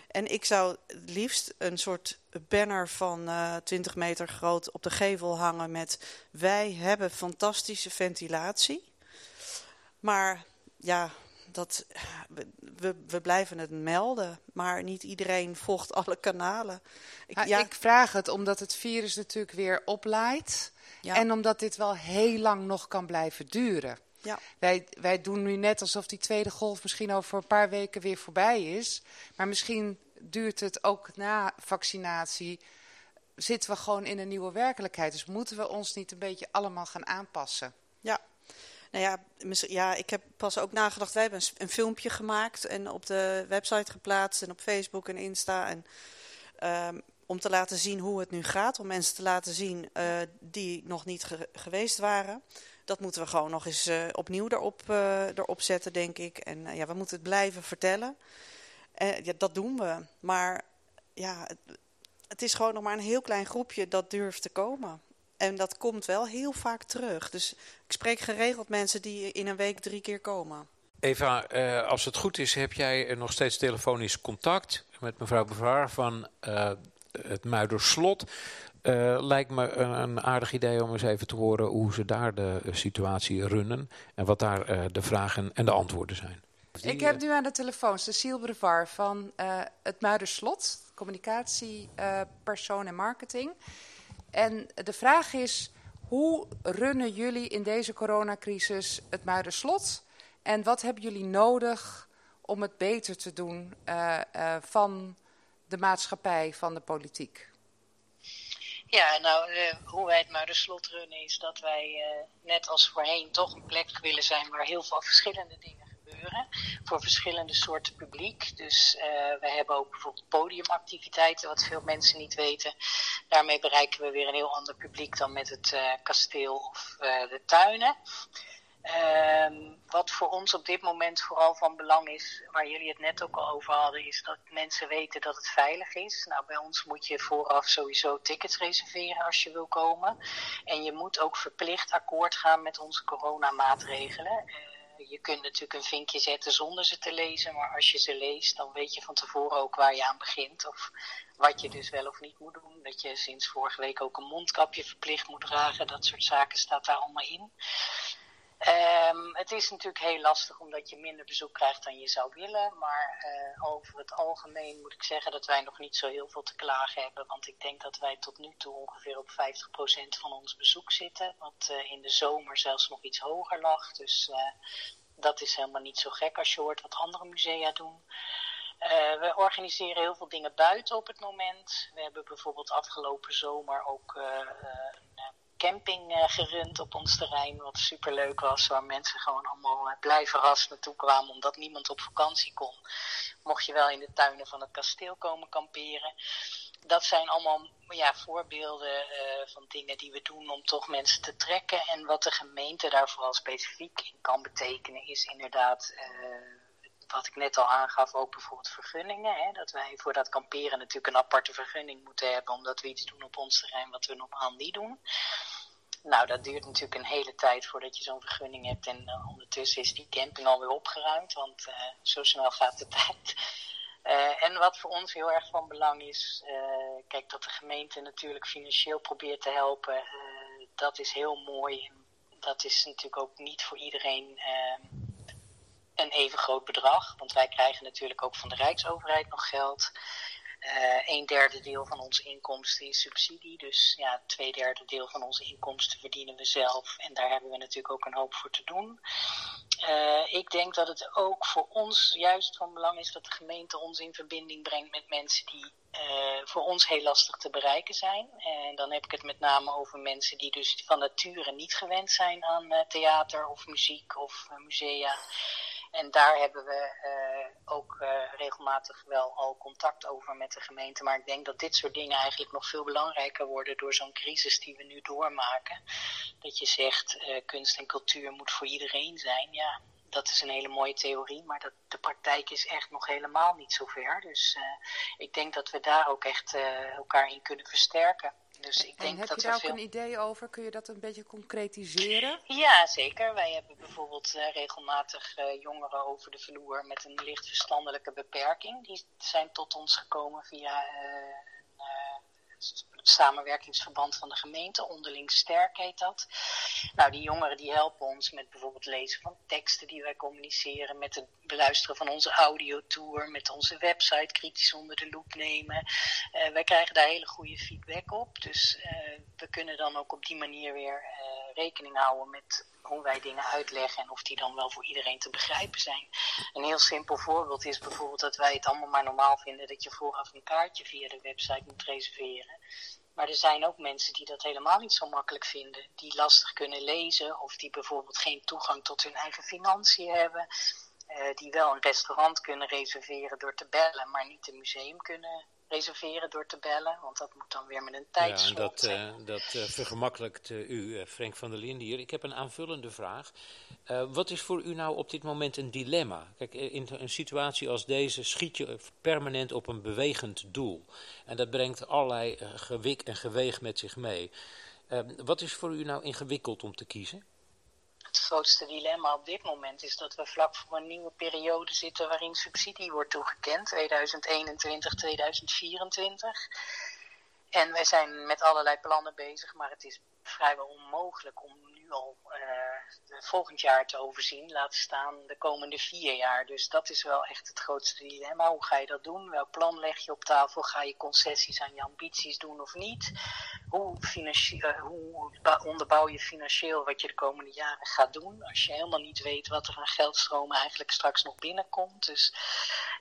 En ik zou het liefst een soort banner van uh, 20 meter groot op de gevel hangen met... wij hebben fantastische ventilatie. Maar ja, dat, we, we blijven het melden, maar niet iedereen volgt alle kanalen. Ik, ja, ik vraag het omdat het virus natuurlijk weer oplaait. Ja. En omdat dit wel heel lang nog kan blijven duren. Ja. Wij, wij doen nu net alsof die tweede golf misschien over een paar weken weer voorbij is. Maar misschien duurt het ook na vaccinatie. Zitten we gewoon in een nieuwe werkelijkheid. Dus moeten we ons niet een beetje allemaal gaan aanpassen? Ja, nou ja, ja, ik heb pas ook nagedacht. Wij hebben een, een, filmpje gemaakt en op de website geplaatst en op Facebook en Insta. En, um, om te laten zien hoe het nu gaat. Om mensen te laten zien uh, die nog niet ge geweest waren. Dat moeten we gewoon nog eens uh, opnieuw erop, uh, erop zetten, denk ik. En ja, we moeten het blijven vertellen. ja, dat doen we. Maar ja, het, het is gewoon nog maar een heel klein groepje dat durft te komen. En dat komt wel heel vaak terug. Dus ik spreek geregeld mensen die in een week drie keer komen. Eva, als het goed is, heb jij nog steeds telefonisch contact met mevrouw Bevaar van het Muiderslot. Uh, lijkt me een, aardig idee om eens even te horen hoe ze daar de situatie runnen en wat daar de vragen en de antwoorden zijn. Ik heb nu aan de telefoon Cecile Brevar van het Muiderslot, communicatiepersoon en marketing. En de vraag is, hoe runnen jullie in deze coronacrisis het Muiderslot? En wat hebben jullie nodig om het beter te doen van de maatschappij, van de politiek? Ja, nou, uh, hoe wij het Muiderslot runnen is dat wij net als voorheen toch een plek willen zijn waar heel veel verschillende dingen voor verschillende soorten publiek. Dus uh, we hebben ook bijvoorbeeld podiumactiviteiten, wat veel mensen niet weten. Daarmee bereiken we weer een heel ander publiek dan met het kasteel of de tuinen. Um, wat voor ons op dit moment vooral van belang is, waar jullie het net ook al over hadden, is dat mensen weten dat het veilig is. Nou, bij ons moet je vooraf sowieso tickets reserveren als je wil komen. En je moet ook verplicht akkoord gaan met onze coronamaatregelen je kunt natuurlijk een vinkje zetten zonder ze te lezen, maar als je ze leest, dan weet je van tevoren ook waar je aan begint. Of wat je dus wel of niet moet doen. Dat je sinds vorige week ook een mondkapje verplicht moet dragen. Dat soort zaken staat daar allemaal in. Um, het is natuurlijk heel lastig omdat je minder bezoek krijgt dan je zou willen. Maar uh, over het algemeen moet ik zeggen dat wij nog niet zo heel veel te klagen hebben. Want ik denk dat wij tot nu toe ongeveer op 50% van ons bezoek zitten. Wat uh, in de zomer zelfs nog iets hoger lag. Dus uh, dat is helemaal niet zo gek als je hoort wat andere musea doen. We organiseren heel veel dingen buiten op het moment. We hebben bijvoorbeeld afgelopen zomer ook een camping uh, gerund op ons terrein, wat superleuk was, waar mensen gewoon allemaal uh, blij verrast naartoe kwamen, omdat niemand op vakantie kon. Mocht je wel in de tuinen van het kasteel komen kamperen. Dat zijn allemaal ja, voorbeelden uh, van dingen die we doen om toch mensen te trekken. En wat de gemeente daar vooral specifiek in kan betekenen, is inderdaad wat ik net al aangaf, ook bijvoorbeeld vergunningen. Hè, dat wij voor dat kamperen natuurlijk een aparte vergunning moeten hebben, omdat we iets doen op ons terrein wat we normaal niet doen. Nou, dat duurt natuurlijk een hele tijd voordat je zo'n vergunning hebt. En uh, ondertussen is die camping alweer opgeruimd, want uh, zo snel gaat de <laughs> tijd. Uh, en wat voor ons heel erg van belang is, kijk, dat de gemeente natuurlijk financieel probeert te helpen, dat is heel mooi. Dat is natuurlijk ook niet voor iedereen een even groot bedrag. Want wij krijgen natuurlijk ook van de Rijksoverheid nog geld. Uh, een derde deel van onze inkomsten is subsidie. Dus ja, twee derde deel van onze inkomsten verdienen we zelf. En daar hebben we natuurlijk ook een hoop voor te doen. Uh, ik denk dat het ook voor ons juist van belang is dat de gemeente ons in verbinding brengt met mensen die uh, voor ons heel lastig te bereiken zijn. En dan heb ik het met name over mensen die dus van nature niet gewend zijn aan theater of muziek of musea. En daar hebben we uh, ook uh, regelmatig wel al contact over met de gemeente. Maar ik denk dat dit soort dingen eigenlijk nog veel belangrijker worden door zo'n crisis die we nu doormaken. Dat je zegt, uh, kunst en cultuur moet voor iedereen zijn. Ja, dat is een hele mooie theorie, maar dat, de praktijk is echt nog helemaal niet zo ver. Dus ik denk dat we daar ook echt elkaar in kunnen versterken. Dus ik denk en heb dat je daar veel... ook een idee over? Kun je dat een beetje concretiseren? Ja, zeker. Wij hebben bijvoorbeeld uh, regelmatig uh, jongeren over de vloer met een licht verstandelijke beperking. Die zijn tot ons gekomen via uh, samenwerkingsverband van de gemeente, onderling sterk heet dat. Nou, die jongeren die helpen ons met bijvoorbeeld lezen van teksten die wij communiceren, met het beluisteren van onze audiotour, met onze website kritisch onder de loep nemen. Uh, wij krijgen daar hele goede feedback op, dus uh, we kunnen dan ook op die manier weer uh, rekening houden met hoe wij dingen uitleggen en of die dan wel voor iedereen te begrijpen zijn. Een heel simpel voorbeeld is bijvoorbeeld dat wij het allemaal maar normaal vinden dat je vooraf een kaartje via de website moet reserveren. Maar er zijn ook mensen die dat helemaal niet zo makkelijk vinden. Die lastig kunnen lezen of die bijvoorbeeld geen toegang tot hun eigen financiën hebben. Uh, die wel een restaurant kunnen reserveren door te bellen, maar niet een museum kunnen reserveren door te bellen, want dat moet dan weer met een tijdslot. Ja, dat, uh, dat uh, vergemakkelijkt uh, u, Frank van der Linden hier. Ik heb een aanvullende vraag. wat is voor u nou op dit moment een dilemma? Kijk, in een situatie als deze schiet je permanent op een bewegend doel. En dat brengt allerlei gewik en geweeg met zich mee. Wat is voor u nou ingewikkeld om te kiezen? Het grootste dilemma op dit moment is dat we vlak voor een nieuwe periode zitten waarin subsidie wordt toegekend, 2021, 2024. En wij zijn met allerlei plannen bezig, maar het is vrijwel onmogelijk om nu al uh, volgend jaar te overzien, laten staan de komende vier jaar. Dus dat is wel echt het grootste dilemma. Hoe ga je dat doen? Welk plan leg je op tafel? Ga je concessies aan je ambities doen of niet? Hoe, uh, hoe onderbouw je financieel wat je de komende jaren gaat doen? Als je helemaal niet weet wat er aan geldstromen eigenlijk straks nog binnenkomt. Dus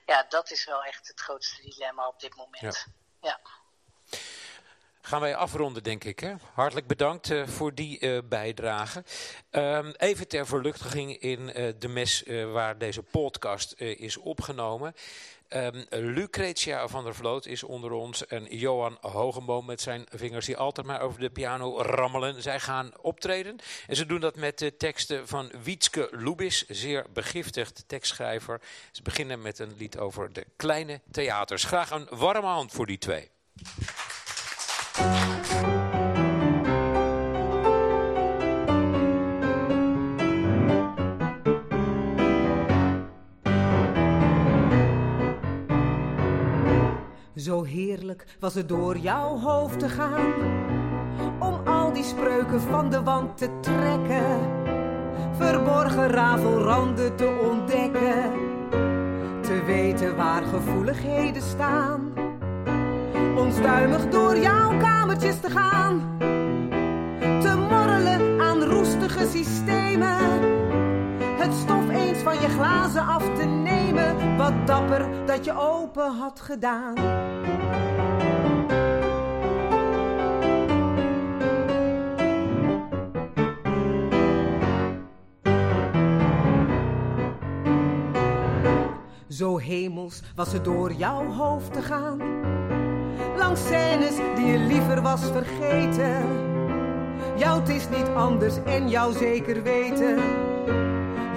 ja, dat is wel echt het grootste dilemma op dit moment. ja. ja gaan wij afronden, denk ik. Hè? Hartelijk bedankt uh, voor die uh, bijdrage. Um, even ter verluchtiging in uh, de mes waar deze podcast is opgenomen. Um, Lucretia van der Vloot is onder ons en Johan Hogenboom met zijn vingers die altijd maar over de piano rammelen. Zij gaan optreden en ze doen dat met de teksten van Wietske Lubis, zeer begiftigd tekstschrijver. Ze beginnen met een lied over de kleine theaters. Graag een warme hand voor die twee. Was het door jouw hoofd te gaan, om al die spreuken van de wand te trekken, verborgen rafelranden te ontdekken, te weten waar gevoeligheden staan onstuimig door jouw kamertjes te gaan. Te morrelen aan roestige systemen. Van je glazen af te nemen. Wat dapper dat je open had gedaan. Zo hemels was het door jouw hoofd te gaan langs scènes die je liever was vergeten. Jou het is niet anders en jou zeker weten.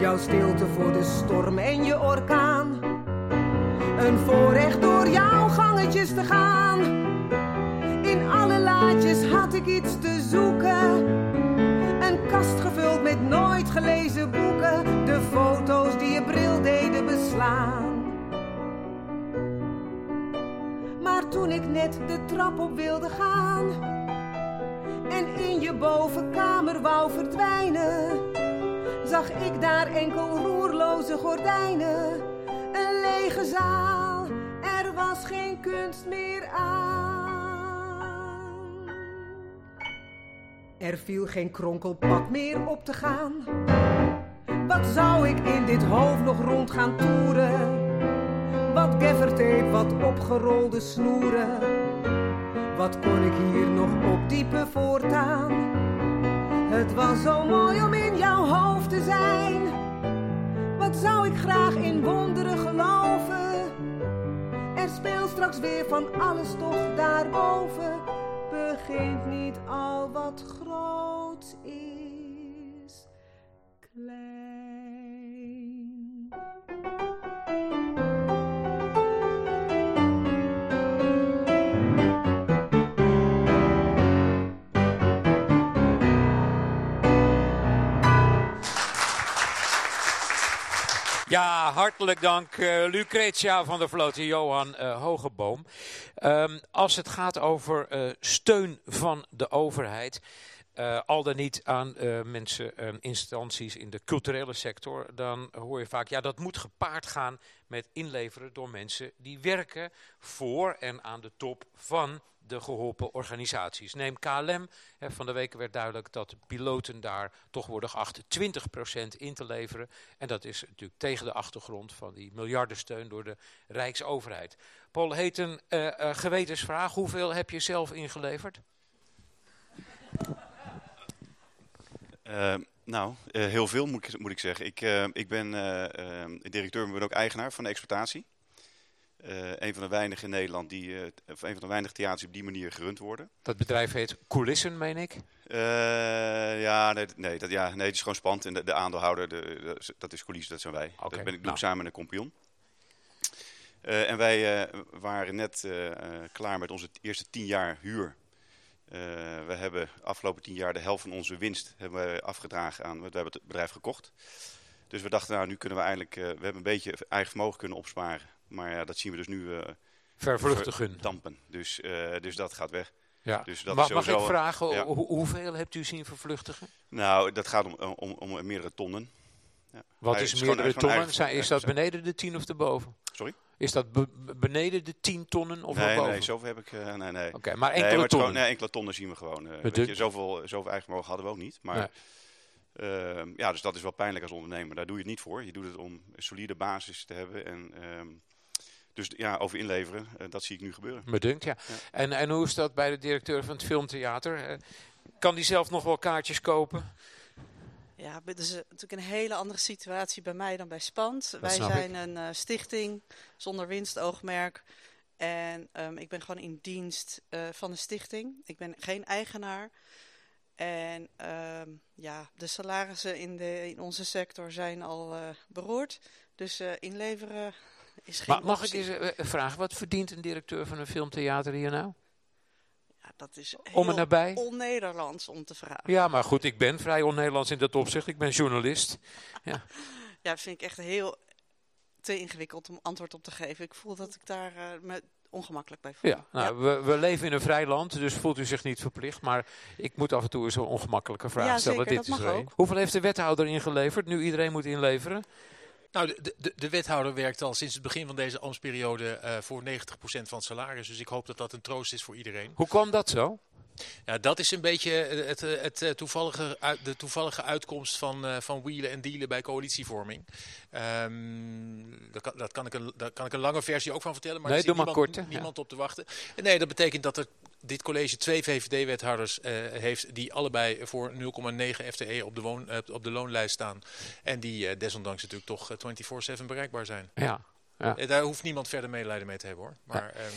Jouw stilte voor de storm en je orkaan. Een voorrecht door jouw gangetjes te gaan. In alle laadjes had ik iets te zoeken. Een kast gevuld met nooit gelezen boeken. De foto's die je bril deden beslaan. toen ik net de trap op wilde gaan en in je bovenkamer wou verdwijnen, zag ik daar enkel roerloze gordijnen, een lege zaal, er was geen kunst meer aan. Er viel geen kronkelpad meer op te gaan. Wat zou ik in dit hoofd nog rond gaan toeren? Wat gaffertape, wat opgerolde snoeren. Wat kon ik hier nog opdiepen voortaan? Het was zo mooi om in zijn. Wat zou ik graag in wonderen geloven? Er speelt straks weer van alles toch daarboven. Begint niet al wat groot is, klein. Ja, hartelijk dank uh, Lucretia van der Vloot Johan uh, Hogeboom. Um, als het gaat over uh, steun van de overheid, al dan niet aan mensen en instanties in de culturele sector, dan hoor je vaak, ja dat moet gepaard gaan met inleveren door mensen die werken voor en aan de top van de geholpen organisaties. Neem KLM. van de week werd duidelijk dat piloten daar toch worden geacht 20% in te leveren. En dat is natuurlijk tegen de achtergrond van die miljardensteun door de Rijksoverheid. Paul, heet een uh, uh, gewetensvraag. Hoeveel heb je zelf ingeleverd? Uh, nou, heel veel moet ik, moet ik zeggen. Ik, ik ben directeur, maar ben ook eigenaar van de exploitatie. Uh, een van de weinigen in Nederland die, uh, een van de weinige theaters die op die manier gerund worden. Dat bedrijf heet Coulissen, meen ik? Uh, ja, nee, nee, dat, ja, nee, het is gewoon spannend. En de, de aandeelhouder, de, dat is Coulissen, dat zijn wij. Okay, dat ben ik, doe nou. samen met een kompion. en wij waren net klaar met onze eerste tien jaar huur we hebben afgelopen tien jaar de helft van onze winst hebben we afgedragen aan, we hebben het bedrijf gekocht. Dus we dachten, nou nu kunnen we eigenlijk, we hebben een beetje eigen vermogen kunnen opsparen. Maar ja, dat zien we dus nu vervluchtigen. Dampen. Dus, dus dat gaat weg. Ja. Dus dat mag, mag ik vragen, hoeveel hebt u zien vervluchtigen? Nou, dat gaat om, om, om meerdere tonnen. Ja. Wat is, meerdere tonnen? Is dat beneden de 10 of erboven? Sorry? Is dat beneden de 10 tonnen of nee, boven? Nee, zoveel heb ik... Uh, nee, nee. Oké, maar enkele nee, maar tonnen? nee, enkele tonnen zien we gewoon. Uh, weet je, zoveel, zoveel eigen mogen hadden we ook niet. Maar nee. uh, ja, dus dat is wel pijnlijk als ondernemer. Daar doe je het niet voor. Je doet het om een solide basis te hebben en... Ehm, dus ja, over inleveren, uh, dat zie ik nu gebeuren. Me dunkt, ja. ja. En, en hoe is dat bij de directeur van het filmtheater? Uh, kan die zelf nog wel kaartjes kopen? Ja, het is natuurlijk een hele andere situatie bij mij dan bij Spant. Dat Wij zijn ik. een uh, stichting zonder winstoogmerk. En um, ik ben gewoon in dienst van de stichting. Ik ben geen eigenaar. En um, ja, de salarissen in, de, in onze sector zijn al beroerd. Dus inleveren maar mag ik eens uh, vragen, wat verdient een directeur van een filmtheater hier nou? Ja, dat is om en nabij? on-Nederlands om te vragen. Ja, maar goed, ik ben vrij on-Nederlands in dat opzicht. Ik ben journalist. Ja, <laughs> ja dat vind ik echt heel te ingewikkeld om antwoord op te geven. Ik voel dat ik daar uh, me ongemakkelijk bij voel. Ja, nou, ja. We, we, leven in een vrij land, dus voelt u zich niet verplicht. Maar ik moet af en toe eens een ongemakkelijke vraag ja, stellen. Zeker, Dit is Hoeveel heeft de wethouder ingeleverd, nu iedereen moet inleveren? Nou, de, de, de, wethouder werkt al sinds het begin van deze ambtsperiode uh, voor 90% van het salaris. Dus ik hoop dat dat een troost is voor iedereen. Hoe kwam dat zo? Ja, dat is een beetje het, het, het toevallige, de toevallige uitkomst van, uh, van wielen en dealen bij coalitievorming. Um, daar, kan, dat kan, ik een, daar kan ik een lange versie ook van vertellen, maar nee, er zit niemand, kort, niemand ja. op te wachten. Nee, dat betekent dat er dit college twee VVD-wethouders uh, heeft die allebei voor 0,9 FTE op de, woon, uh, op de loonlijst staan. En die desondanks natuurlijk toch 24-7 bereikbaar zijn. Ja. Ja. Daar hoeft niemand verder medelijden mee te hebben hoor. Maar ja. um,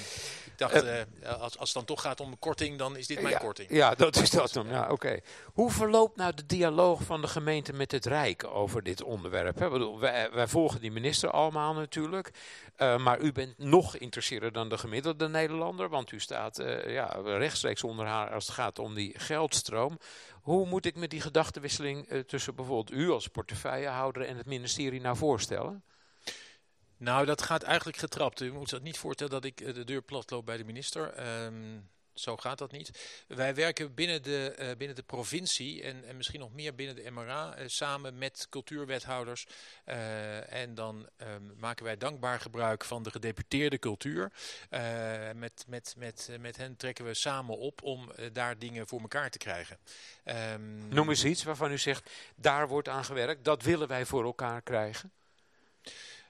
ik dacht, uh, als, als het dan toch gaat om een korting, dan is dit mijn ja, korting. Ja, dat is dat dan. Ja, oké. Okay. Hoe verloopt nou de dialoog van de gemeente met het Rijk over dit onderwerp? Hè? Bedoel, wij, wij, volgen die minister allemaal natuurlijk. Uh, maar u bent nog geïnteresseerder dan de gemiddelde Nederlander. Want u staat ja, rechtstreeks onder haar als het gaat om die geldstroom. Hoe moet ik me die gedachtenwisseling tussen bijvoorbeeld u als portefeuillehouder en het ministerie nou voorstellen? Nou, dat gaat eigenlijk getrapt. U moet zich niet voorstellen dat ik de deur platloop bij de minister. Um, zo gaat dat niet. Wij werken binnen de, uh, binnen de provincie en, en misschien nog meer binnen de MRA uh, samen met cultuurwethouders. En dan um, maken wij dankbaar gebruik van de gedeputeerde cultuur. met, met, met, met hen trekken we samen op om daar dingen voor elkaar te krijgen. Um, Noem eens iets waarvan u zegt, daar wordt aan gewerkt. Dat willen wij voor elkaar krijgen.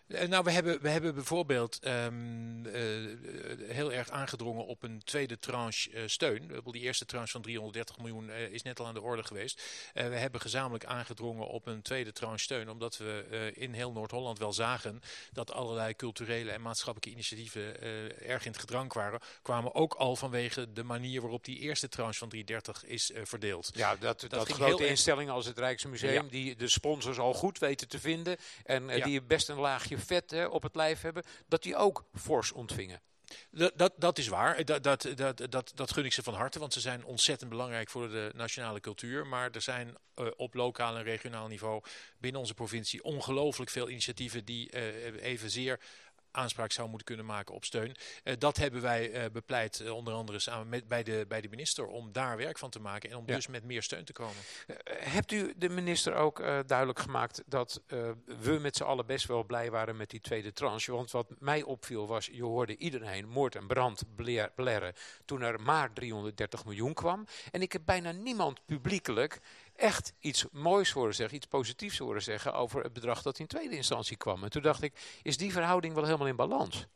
Nou, we hebben, we hebben bijvoorbeeld um, uh, heel erg aangedrongen op een tweede tranche uh, steun. Die eerste tranche van 330 miljoen uh, is net al aan de orde geweest. we hebben gezamenlijk aangedrongen op een tweede tranche steun. Omdat we in heel Noord-Holland wel zagen dat allerlei culturele en maatschappelijke initiatieven erg in het gedrang waren. Kwamen ook al vanwege de manier waarop die eerste tranche van 330 is verdeeld. Ja, dat, dat, dat grote instellingen als het Rijksmuseum, ja. die de sponsors al goed weten te vinden. En ja. die best een laagje vet hè, op het lijf hebben, dat die ook fors ontvingen. Dat, dat, dat, is waar. Dat, dat, dat, dat, dat gun ik ze van harte, want ze zijn ontzettend belangrijk voor de nationale cultuur. Maar er zijn uh, op lokaal en regionaal niveau binnen onze provincie ongelooflijk veel initiatieven die uh, evenzeer aanspraak zou moeten kunnen maken op steun. Uh, dat hebben wij uh, bepleit, uh, onder andere samen met, bij, de, bij de minister, om daar werk van te maken en om ja. dus met meer steun te komen. hebt u de minister ook duidelijk gemaakt dat we met z'n allen best wel blij waren met die tweede tranche? Want wat mij opviel was, je hoorde iedereen moord en brand blerren toen er maar 330 miljoen kwam. En ik heb bijna niemand publiekelijk echt iets moois horen zeggen, iets positiefs horen zeggen over het bedrag dat in tweede instantie kwam. En toen dacht ik, is die verhouding wel helemaal in balans?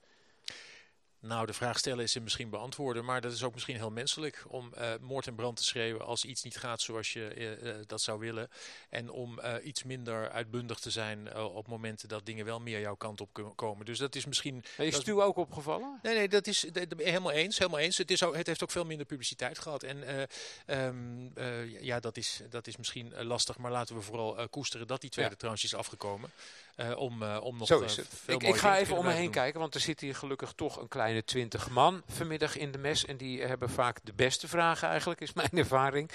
Nou, de vraag stellen is ze misschien beantwoorden, maar dat is ook misschien heel menselijk om uh, moord en brand te schreeuwen als iets niet gaat zoals je uh, uh, dat zou willen. En om iets minder uitbundig te zijn op momenten dat dingen wel meer jouw kant op komen. Dus dat is misschien... Is het u ook opgevallen? Nee, nee, dat is helemaal eens. Helemaal eens. Het, is ook, het heeft ook veel minder publiciteit gehad. En um, ja, dat is, dat is misschien lastig, maar laten we vooral koesteren dat die tweede ja. tranche is afgekomen. Uh, om, uh, om nog Zo is het. ik, ik ga even om me heen kijken, want er zit hier gelukkig toch een kleine twintig man vanmiddag in de mes. En die hebben vaak de beste vragen eigenlijk, is mijn <laughs> ervaring.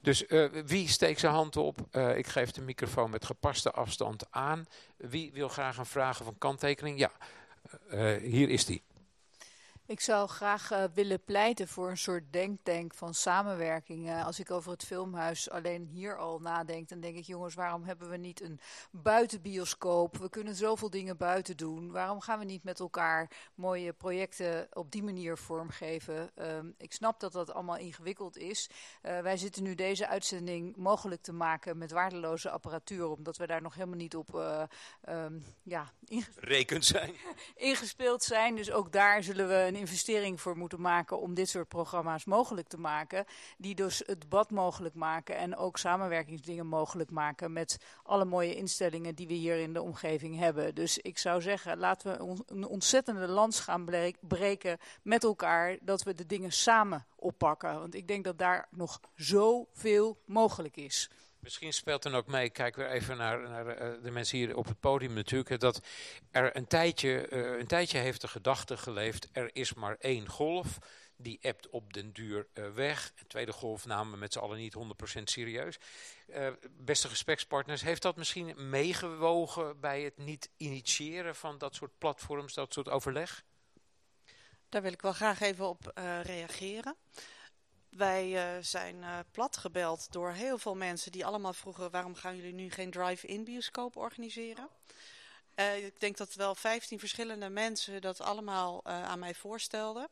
Dus uh, wie steekt zijn hand op? ik geef de microfoon met gepaste afstand aan. Wie wil graag een vraag of een kanttekening? Ja, hier is die. Ik zou graag uh, willen pleiten voor een soort denktank van samenwerking. Uh, als ik over het filmhuis alleen hier al nadenk, dan denk ik, jongens, waarom hebben we niet een buitenbioscoop? We kunnen zoveel dingen buiten doen. Waarom gaan we niet met elkaar mooie projecten op die manier vormgeven? Uh, ik snap dat dat allemaal ingewikkeld is. Uh, wij zitten nu deze uitzending mogelijk te maken met waardeloze apparatuur, omdat we daar nog helemaal niet op um, ja, Rekend zijn. <laughs> ingespeeld zijn. Dus ook daar zullen we een investering voor moeten maken om dit soort programma's mogelijk te maken. Die dus het debat mogelijk maken en ook samenwerkingsdingen mogelijk maken met alle mooie instellingen die we hier in de omgeving hebben. Dus ik zou zeggen, laten we een ontzettende lans gaan breken met elkaar, dat we de dingen samen oppakken. Want ik denk dat daar nog zoveel mogelijk is. Misschien speelt dan ook mee, kijk weer even naar, naar uh, de mensen hier op het podium natuurlijk, dat er een tijdje, uh, een tijdje heeft de gedachte geleefd, er is maar één golf, die ebt op den duur uh, weg. Een tweede golf namen we met z'n allen niet 100% serieus. beste gesprekspartners, heeft dat misschien meegewogen bij het niet initiëren van dat soort platforms, dat soort overleg? Daar wil ik wel graag even op reageren. Wij uh, zijn uh, platgebeld door heel veel mensen die allemaal vroegen... waarom gaan jullie nu geen drive-in bioscoop organiseren? Uh, ik denk dat wel 15 verschillende mensen dat allemaal aan mij voorstelden.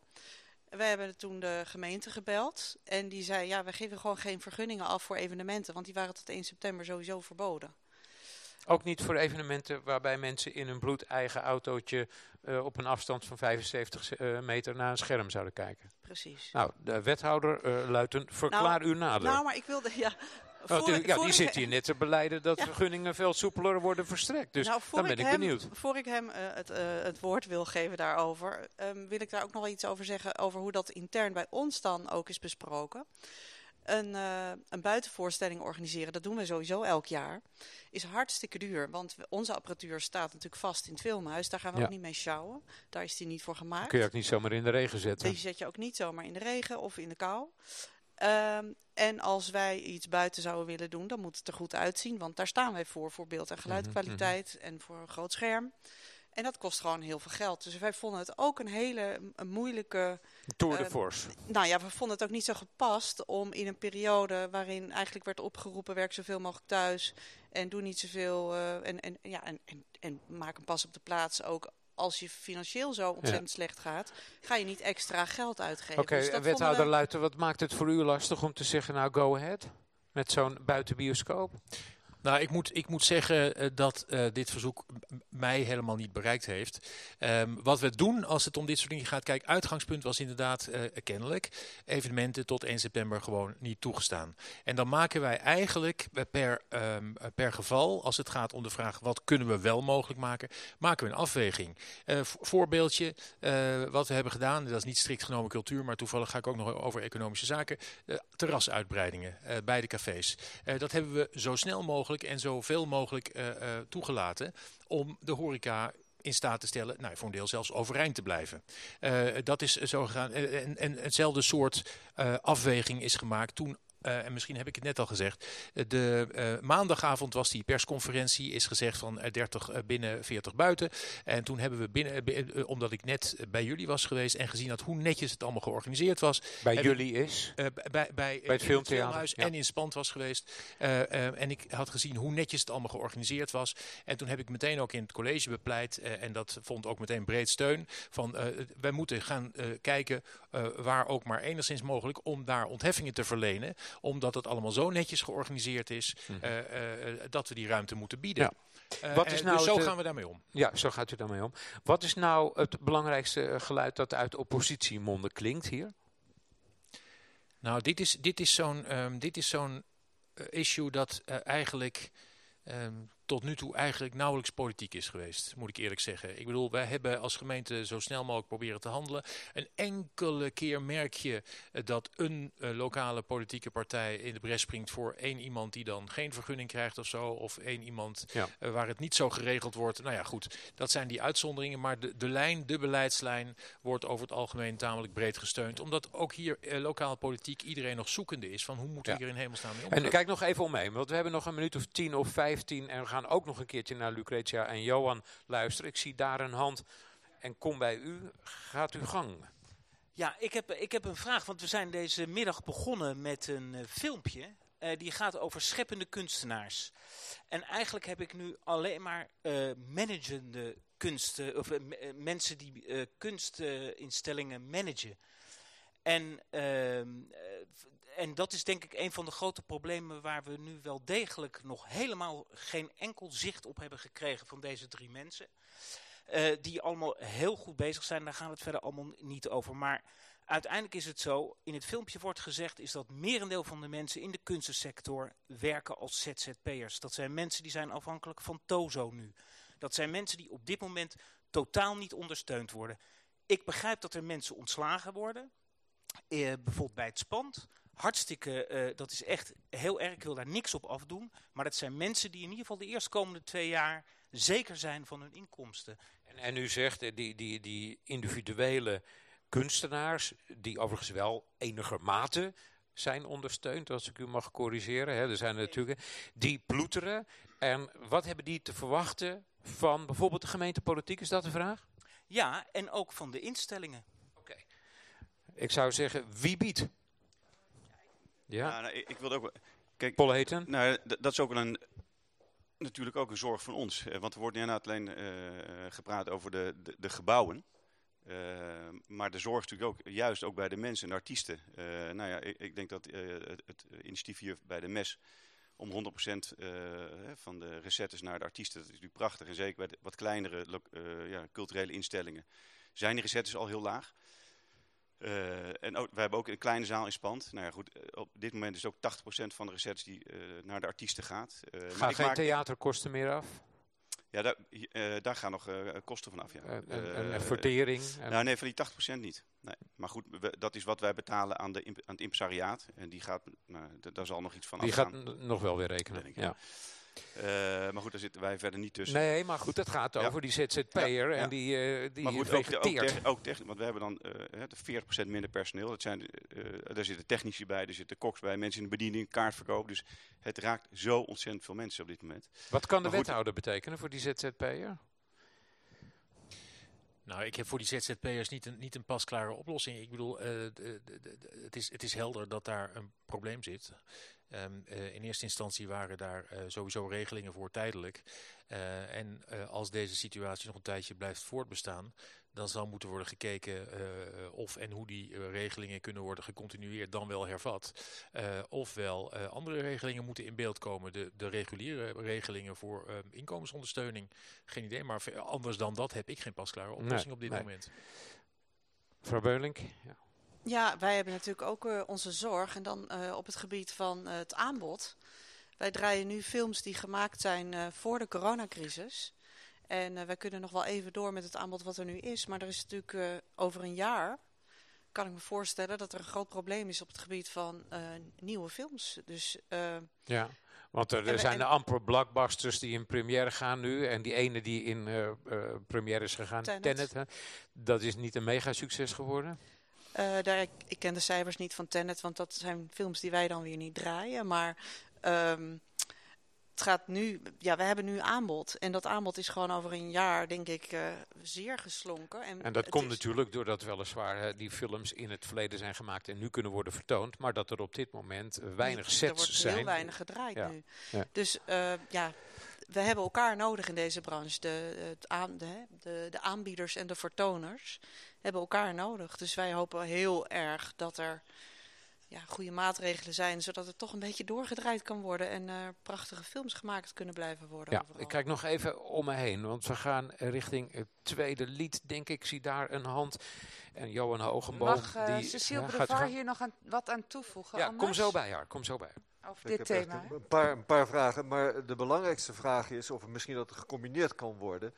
Wij hebben toen de gemeente gebeld. En die zei, ja, we geven gewoon geen vergunningen af voor evenementen. Want die waren tot 1 september sowieso verboden. Ook niet voor evenementen waarbij mensen in een bloedeigen autootje uh, op een afstand van 75 uh, meter naar een scherm zouden kijken. Precies. Nou, de wethouder uh, Luiten, verklaar nou, u nader. Nou, maar ik wilde, ja... Oh, voor, ja, die zit hier net te beleiden dat ja. vergunningen veel soepeler worden verstrekt. Dus nou, dan ben ik, hem, benieuwd. Voor ik hem het, het, woord wil geven daarover, um, wil ik daar ook nog wel iets over zeggen over hoe dat intern bij ons dan ook is besproken een, uh, een buitenvoorstelling organiseren, dat doen we sowieso elk jaar, is hartstikke duur. Want onze apparatuur staat natuurlijk vast in het filmhuis. Daar gaan we ja. ook niet mee sjouwen. Daar is die niet voor gemaakt. Kun je ook niet zomaar in de regen zetten. Die zet je ook niet zomaar in de regen of in de kou. Um, en als wij iets buiten zouden willen doen, dan moet het er goed uitzien. Want daar staan wij voor, voor beeld- en geluidkwaliteit mm -hmm. en voor een groot scherm. En dat kost gewoon heel veel geld. Dus wij vonden het ook een hele een moeilijke... Tour de uh, force. Nou ja, we vonden het ook niet zo gepast om in een periode waarin eigenlijk werd opgeroepen... werk zoveel mogelijk thuis en doe niet zoveel... Uh, en, en, ja, en, en, en maak een pas op de plaats ook als je financieel zo ontzettend ja. slecht gaat, ga je niet extra geld uitgeven. Oké, okay, dus wethouder we... Luiten, wat maakt het voor u lastig om te zeggen, nou go ahead met zo'n buitenbioscoop? Nou, ik moet, ik moet zeggen uh, dat uh, dit verzoek mij helemaal niet bereikt heeft. Um, wat we doen als het om dit soort dingen gaat, kijk, uitgangspunt was inderdaad uh, kennelijk evenementen tot 1 september gewoon niet toegestaan. En dan maken wij eigenlijk per, um, per geval, als het gaat om de vraag wat kunnen we wel mogelijk maken, maken we een afweging. voorbeeldje, wat we hebben gedaan, dat is niet strikt genomen cultuur, maar toevallig ga ik ook nog over economische zaken, terrasuitbreidingen bij de cafés. dat hebben we zo snel mogelijk en zoveel mogelijk uh, uh, toegelaten om de horeca in staat te stellen, nou, voor een deel zelfs overeind te blijven. Uh, dat is zo gegaan. En, en hetzelfde soort afweging is gemaakt toen uh, en misschien heb ik het net al gezegd. De uh, maandagavond was die persconferentie. Is gezegd van 30 uh, binnen, 40 buiten. En toen hebben we binnen, omdat ik net bij jullie was geweest en gezien had hoe netjes het allemaal georganiseerd was. Bij jullie is? bij, bij, bij, het filmhuis ja. en in Spand was geweest. en ik had gezien hoe netjes het allemaal georganiseerd was. En toen heb ik meteen ook in het college bepleit. en dat vond ook meteen breed steun. Van wij moeten gaan kijken waar ook maar enigszins mogelijk om daar ontheffingen te verlenen omdat het allemaal zo netjes georganiseerd is, mm -hmm. uh, uh, dat we die ruimte moeten bieden. Ja. Wat is nou dus zo gaan we daarmee om. Ja, zo gaat u daarmee om. Wat is nou het belangrijkste geluid dat uit oppositiemonden klinkt hier? Nou, dit is, dit is zo'n um, dit is zo'n issue dat eigenlijk... Um, tot nu toe eigenlijk nauwelijks politiek is geweest, moet ik eerlijk zeggen. Ik bedoel, wij hebben als gemeente zo snel mogelijk proberen te handelen. Een enkele keer merk je eh, dat een uh, lokale politieke partij in de bres springt voor één iemand die dan geen vergunning krijgt of zo. Of één iemand Ja. uh, waar het niet zo geregeld wordt. Nou ja, goed, dat zijn die uitzonderingen. Maar de, de lijn, de beleidslijn, wordt over het algemeen tamelijk breed gesteund. Omdat ook hier uh, lokale politiek iedereen nog zoekende is van hoe moeten we Ja. hier in hemelsnaam mee omgaan. En kijk nog even omheen, want we hebben nog een minuut of tien of vijftien. En we gaan ook nog een keertje naar Lucretia en Johan luisteren. Ik zie daar een hand en kom bij u. Gaat uw gang. Ja, ik heb, ik heb een vraag, want we zijn deze middag begonnen met een eh, filmpje. eh, die gaat over scheppende kunstenaars. En eigenlijk heb ik nu alleen maar eh managende kunsten, of mensen die kunstinstellingen managen. En, ehm, eh, en dat is denk ik een van de grote problemen waar we nu wel degelijk nog helemaal geen enkel zicht op hebben gekregen van deze drie mensen. Eh, die allemaal heel goed bezig zijn. Daar gaan we het verder allemaal niet over. Maar uiteindelijk is het zo, in het filmpje wordt gezegd, is dat merendeel van de mensen in de kunstensector werken als ZZP'ers. Dat zijn mensen die zijn afhankelijk van Tozo nu. Dat zijn mensen die op dit moment totaal niet ondersteund worden. Ik begrijp dat er mensen ontslagen worden. Eh, bijvoorbeeld bij het spand. Hartstikke, eh, dat is echt heel erg. Ik wil daar niks op afdoen. Maar dat zijn mensen die in ieder geval de eerstkomende twee jaar zeker zijn van hun inkomsten. En, en u zegt, eh, die, die, die individuele kunstenaars, die overigens wel enigermate zijn ondersteund, als ik u mag corrigeren. Hè, er zijn er natuurlijk, die ploeteren. En wat hebben die te verwachten van bijvoorbeeld de gemeentepolitiek? Is dat de vraag? Ja, en ook van de instellingen. Ik zou zeggen, wie biedt? Ja, Ja, nou, ik, ik wilde ook... Kijk, Paul Heten? Nou, dat is ook wel een, natuurlijk ook een zorg van ons. Eh, Want er wordt inderdaad alleen eh, gepraat over de, de, de gebouwen. Eh, maar de zorg is natuurlijk ook, juist ook bij de mensen en de artiesten. Eh, nou ja, ik, ik denk dat het, het initiatief hier bij de MES om 100% eh, hè, van de recettes naar de artiesten, dat is natuurlijk prachtig. En zeker bij de wat kleinere ja, culturele instellingen zijn die recettes al heel laag. Eh, en ook, we hebben ook een kleine zaal in Spand. Nou ja, goed, eh, op dit moment is ook 80% van de recettes die eh, naar de artiesten gaat. Maar Gaan ik geen maak- theaterkosten meer af? Ja, daar, daar gaan nog kosten van af. Ja. En, en, en vertering? En, nou, nee, van die 80% niet. Nee. Maar goed, we- dat is wat wij betalen aan, de, aan het impresariaat. En die gaat, daar zal nog iets van die afgaan. gaat nog wel weer rekenen. denk ik, ja. Eh, maar goed, daar zitten wij verder niet tussen. Nee, maar goed, het gaat Ja. over die ZZP'er Ja, en die, eh die maar goed, ook, ook, want we hebben dan eh, hè, de 40% minder personeel. Dat zijn, eh, daar zitten technici bij, er zitten koks bij, mensen in de bediening, kaartverkoop. Dus het raakt zo ontzettend veel mensen op dit moment. Wat kan de goed, wethouder betekenen voor die ZZP'er? Nou, ik heb voor die ZZP'ers niet een, niet een pasklare oplossing. Ik bedoel, eh, het, is, het is helder dat daar een probleem zit. Ehm, eh, in eerste instantie waren daar eh, sowieso regelingen voor tijdelijk. Eh, en als deze situatie nog een tijdje blijft voortbestaan, dan zal moeten worden gekeken of en hoe die regelingen kunnen worden gecontinueerd, dan wel hervat. Ofwel andere regelingen moeten in beeld komen. De, de reguliere regelingen voor eh, inkomensondersteuning. Geen idee, maar anders dan dat heb ik geen pasklare oplossing Nee, op dit nee. moment. Mevrouw Beulink? Ja. Ja, wij hebben natuurlijk ook eh, onze zorg. En dan eh, op het gebied van eh, het aanbod. Wij draaien nu films die gemaakt zijn voor de coronacrisis. En wij kunnen nog wel even door met het aanbod wat er nu is. Maar er is natuurlijk over een jaar, kan ik me voorstellen, dat er een groot probleem is op het gebied van nieuwe films. Dus Ja, want er, er zijn de amper blockbusters die in première gaan nu. En die ene die in première is gegaan, Tenet. Tenet, hè, dat is niet een mega succes geworden. Eh, daar, ik, ik ken de cijfers niet van Tenet, want dat zijn films die wij dan weer niet draaien. Maar ehm, het gaat nu, ja, we hebben nu aanbod. En dat aanbod is gewoon over een jaar, denk ik, eh, zeer geslonken. En, En dat komt natuurlijk doordat weliswaar hè, die films in het verleden zijn gemaakt en nu kunnen worden vertoond. Maar dat er op dit moment eh, weinig Er sets wordt zijn. heel weinig gedraaid Ja. nu. Ja. Dus eh, ja, we hebben elkaar nodig in deze branche. De, het aan, de, hè, de, de aanbieders en de vertoners hebben elkaar nodig. Dus wij hopen heel erg dat er ja, goede maatregelen zijn, zodat het toch een beetje doorgedraaid kan worden en er prachtige films gemaakt kunnen blijven worden. Ja, overal. ik kijk nog even om me heen, want we gaan richting het tweede lied, denk ik. Zie daar een hand. En Johan Hogenboom. Mag eh, die, Cecile ja, gaat u Brevard gang. hier nog aan, wat aan toevoegen? Ja, kom zo bij haar. Kom zo bij haar. Over dit thema. Een paar, een paar vragen, maar de belangrijkste vraag is of misschien dat het gecombineerd kan worden.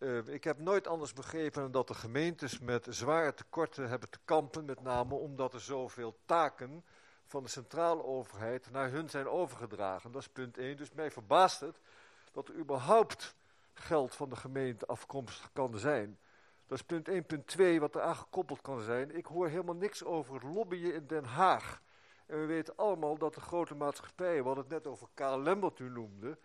Uh, ik heb nooit anders begrepen dan dat de gemeentes met zware tekorten hebben te kampen, met name omdat er zoveel taken van de centrale overheid naar hun zijn overgedragen. Dat is punt 1. Dus mij verbaast het dat er überhaupt geld van de gemeente afkomstig kan zijn. Dat is punt 1. Punt 2, wat er aangekoppeld kan zijn. Ik hoor helemaal niks over het lobbyen in Den Haag. En we weten allemaal dat de grote maatschappijen, hadden het net over KLM wat u noemde,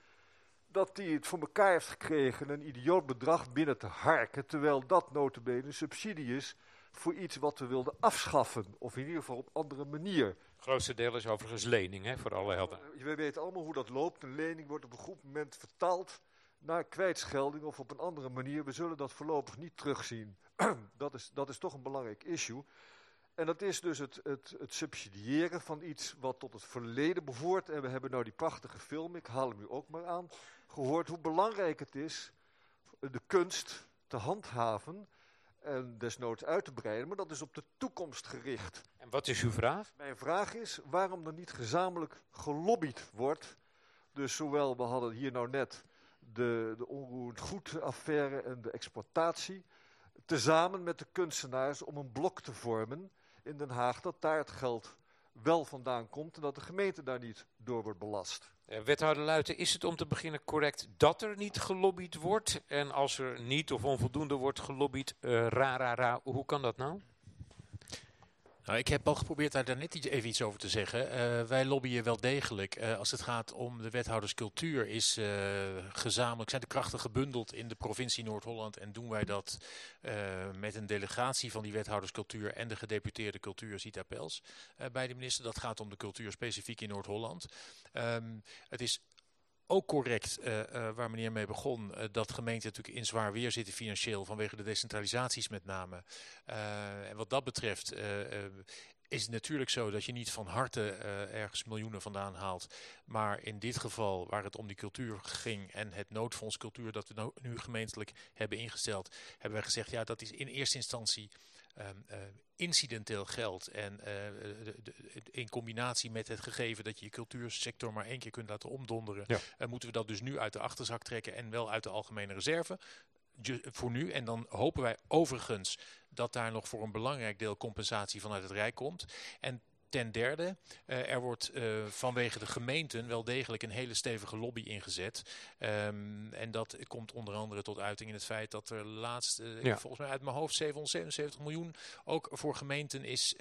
dat die het voor elkaar heeft gekregen een idioot bedrag binnen te harken, terwijl dat notabene een subsidie is voor iets wat we wilden afschaffen, of in ieder geval op andere manier. Het grootste deel is overigens lening, hè, voor alle helden. We weten allemaal hoe dat loopt. Een lening wordt op een goed moment vertaald naar kwijtschelding of op een andere manier. We zullen dat voorlopig niet terugzien. <clears throat> dat, is, dat is toch een belangrijk issue. En dat is dus het, het, het, subsidiëren van iets wat tot het verleden behoort. En we hebben nou die prachtige film, ik haal hem u ook maar aan, gehoord hoe belangrijk het is de kunst te handhaven en desnoods uit te breiden, maar dat is op de toekomst gericht. En wat is uw vraag? Mijn vraag is waarom er niet gezamenlijk gelobbyd wordt. Dus zowel, we hadden hier nou net de, de onroerend goed affaire en de exploitatie, tezamen met de kunstenaars om een blok te vormen in Den Haag, dat daar het geld wel vandaan komt en dat de gemeente daar niet door wordt belast. Uh, wethouder Luiten, is het om te beginnen correct dat er niet gelobbyd wordt? En als er niet of onvoldoende wordt gelobbyd, uh, ra, ra, ra, hoe kan dat nou? Nou, ik heb al geprobeerd daar net iets, even iets over te zeggen. Uh, wij lobbyen wel degelijk. Uh, als het gaat om de wethouderscultuur, is uh, gezamenlijk zijn de krachten gebundeld in de provincie Noord-Holland. En doen wij dat met een delegatie van die wethouderscultuur en de gedeputeerde cultuur Zita Pels bij de minister. Dat gaat om de cultuur specifiek in Noord-Holland. Um, het is ook correct uh, uh, waar meneer mee begon, uh, dat gemeenten natuurlijk in zwaar weer zitten financieel vanwege de decentralisaties met name. en wat dat betreft is het natuurlijk zo dat je niet van harte ergens miljoenen vandaan haalt. Maar in dit geval, waar het om die cultuur ging en het noodfonds cultuur dat we nou, nu gemeentelijk hebben ingesteld, hebben we gezegd, ja dat is in eerste instantie um, uh, incidenteel geld. En uh, de, de, in combinatie met het gegeven dat je je cultuursector maar één keer kunt laten omdonderen, ja. uh, moeten we dat dus nu uit de achterzak trekken en wel uit de algemene reserve. Voor nu. En dan hopen wij overigens dat daar nog voor een belangrijk deel compensatie vanuit het Rijk komt. En Ten derde, uh, er wordt uh, vanwege de gemeenten wel degelijk een hele stevige lobby ingezet. Um, en dat komt onder andere tot uiting in het feit dat er laatst, ja. volgens mij uit mijn hoofd, 777 miljoen ook voor gemeenten is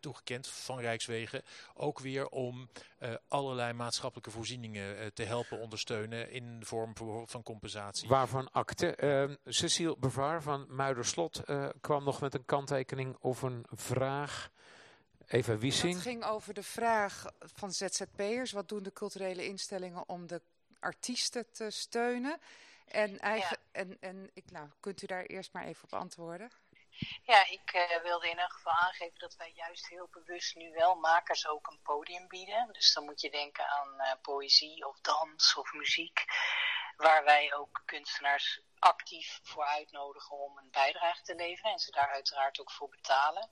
toegekend van Rijkswegen. Ook weer om allerlei maatschappelijke voorzieningen te helpen ondersteunen in de vorm van compensatie. Waarvan akte? Ehm, Cecile Bevaar van Muiderslot kwam nog met een kanttekening of een vraag... Eva Wiesing. Het ging over de vraag van ZZP'ers. Wat doen de culturele instellingen om de artiesten te steunen? En, eigen, ja. en, en ik, nou, kunt u daar eerst maar even op antwoorden? Ja, ik uh, wilde in elk geval aangeven dat wij juist heel bewust nu wel makers ook een podium bieden. Dus dan moet je denken aan uh, poëzie of dans of muziek. Waar wij ook kunstenaars actief voor uitnodigen om een bijdrage te leveren. En ze daar uiteraard ook voor betalen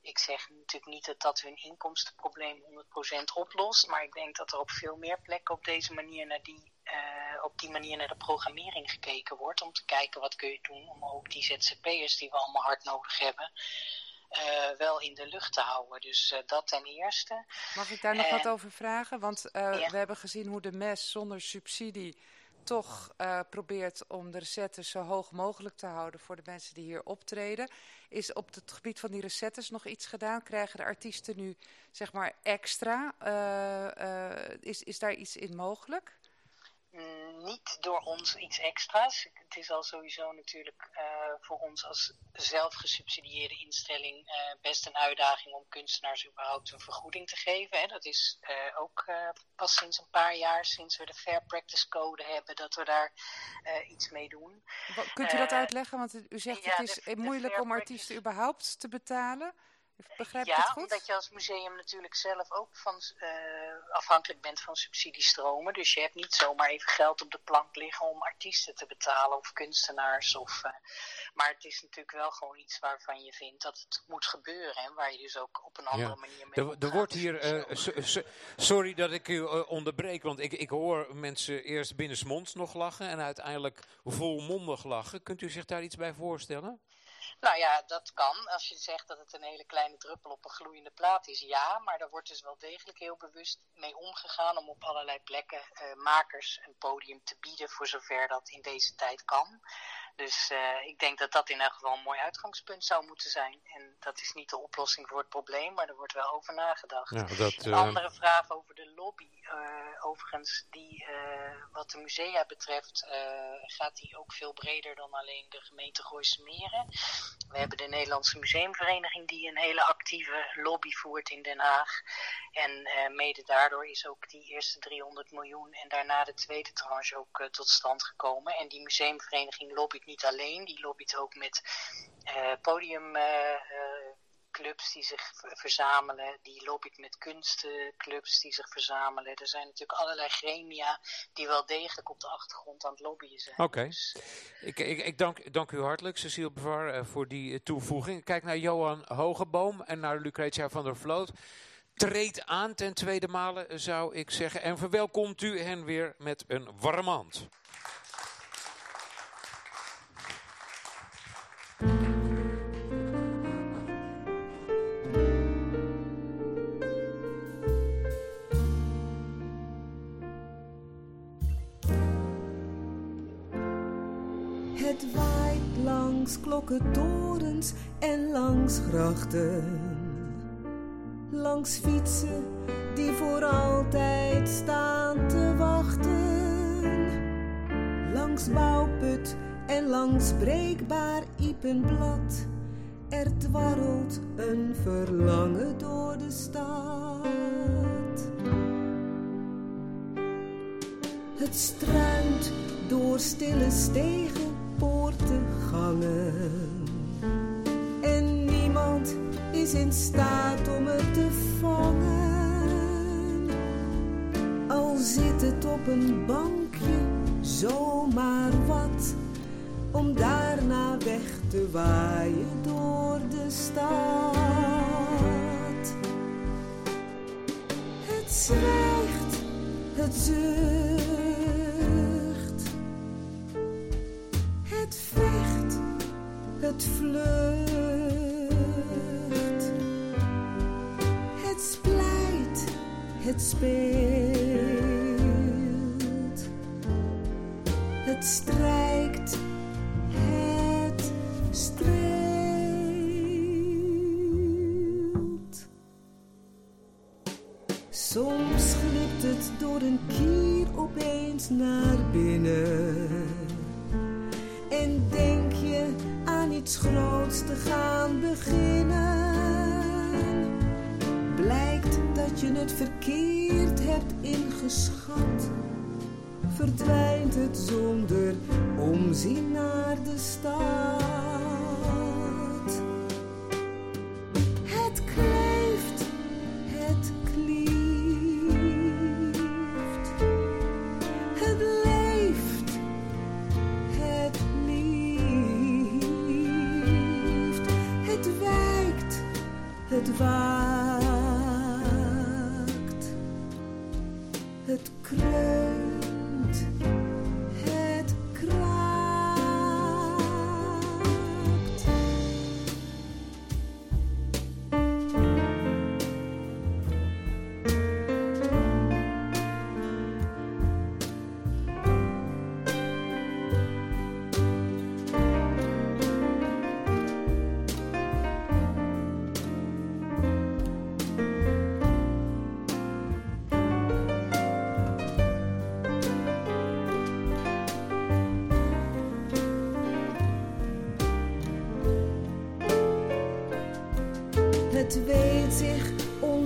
ik zeg natuurlijk niet dat dat hun inkomstenprobleem 100% oplost, maar ik denk dat er op veel meer plekken op deze manier naar die, uh, op die manier naar de programmering gekeken wordt. Om te kijken wat kun je doen om ook die ZZP'ers die we allemaal hard nodig hebben, uh, wel in de lucht te houden. Dus uh, dat ten eerste. Mag ik daar nog wat over vragen? Want ja. we hebben gezien hoe de MES zonder subsidie toch uh, probeert om de recettes zo hoog mogelijk te houden voor de mensen die hier optreden. Is op het gebied van die recettes nog iets gedaan? Krijgen de artiesten nu zeg maar extra? Uh, uh, is, is daar iets in mogelijk? Niet door ons iets extra's. Het is al sowieso natuurlijk uh, voor ons als zelfgesubsidieerde instelling uh, best een uitdaging om kunstenaars überhaupt een vergoeding te geven. Hè. Dat is uh, ook pas sinds een paar jaar, sinds we de Fair Practice Code hebben, dat we daar iets mee doen. Kunt u dat uitleggen? Want u zegt ja, het is de, moeilijk de om artiesten überhaupt te betalen. Begrijp ik ja, het goed? omdat je als museum natuurlijk zelf ook van, eh, afhankelijk bent van subsidiestromen. Dus je hebt niet zomaar even geld op de plank liggen om artiesten te betalen of kunstenaars. Of, eh, maar het is natuurlijk wel gewoon iets waarvan je vindt dat het moet gebeuren. En waar je dus ook op een andere Ja. manier mee Er, er wordt Dus hier, eh, wel- so- so- sorry dat ik u onderbreek, want ik, ik hoor mensen eerst binnensmonds nog lachen en uiteindelijk volmondig lachen. Kunt u zich daar iets bij voorstellen? Nou ja, dat kan. Als je zegt dat het een hele kleine druppel op een gloeiende plaat is, ja. Maar daar wordt dus wel degelijk heel bewust mee omgegaan om op allerlei plekken eh, makers een podium te bieden voor zover dat in deze tijd kan. Dus eh, ik denk dat dat in elk geval een mooi uitgangspunt zou moeten zijn. En dat is niet de oplossing voor het probleem, maar er wordt wel over nagedacht. Dat, Een eh, andere vraag over de lobby. overigens, die, wat de musea betreft, gaat die ook veel breder dan alleen de gemeente Gooise Meren. We hebben de Nederlandse Museumvereniging die een hele actieve lobby voert in Den Haag. En eh, mede daardoor is ook die eerste 300 miljoen en daarna de tweede tranche ook eh, tot stand gekomen. En die museumvereniging lobbyt niet alleen, die lobbyt ook met eh podiumclubs die zich verzamelen. Die lobbyt met kunstclubs die zich verzamelen. Er zijn natuurlijk allerlei gremia die wel degelijk op de achtergrond aan het lobbyen zijn. Oké. Dus, Ik, ik, ik dank, dank u hartelijk, Cecile Bevar, eh, voor die eh, toevoeging. Kijk naar Johan Hogeboom en naar Lucretia van der Vloot. Treed aan ten tweede male, eh, zou ik zeggen. En verwelkomt u hen weer met een warme hand. Langs klokkentorens en langs grachten. Langs fietsen die voor altijd staan te wachten. Langs bouwput en langs breekbaar Ipenblad. Er dwarrelt een verlangen door de stad. Het struint door stille stegen, poorten, gangen. En niemand is in staat om het te vangen. Al zit het op een bankje, zomaar wat. Om daarna weg te waaien door de stad. Het zwijgt, het zucht. Vlucht. Het splijt, het speelt. Verkeerd hebt ingeschat. Verdwijnt het zonder omzien naar de stad.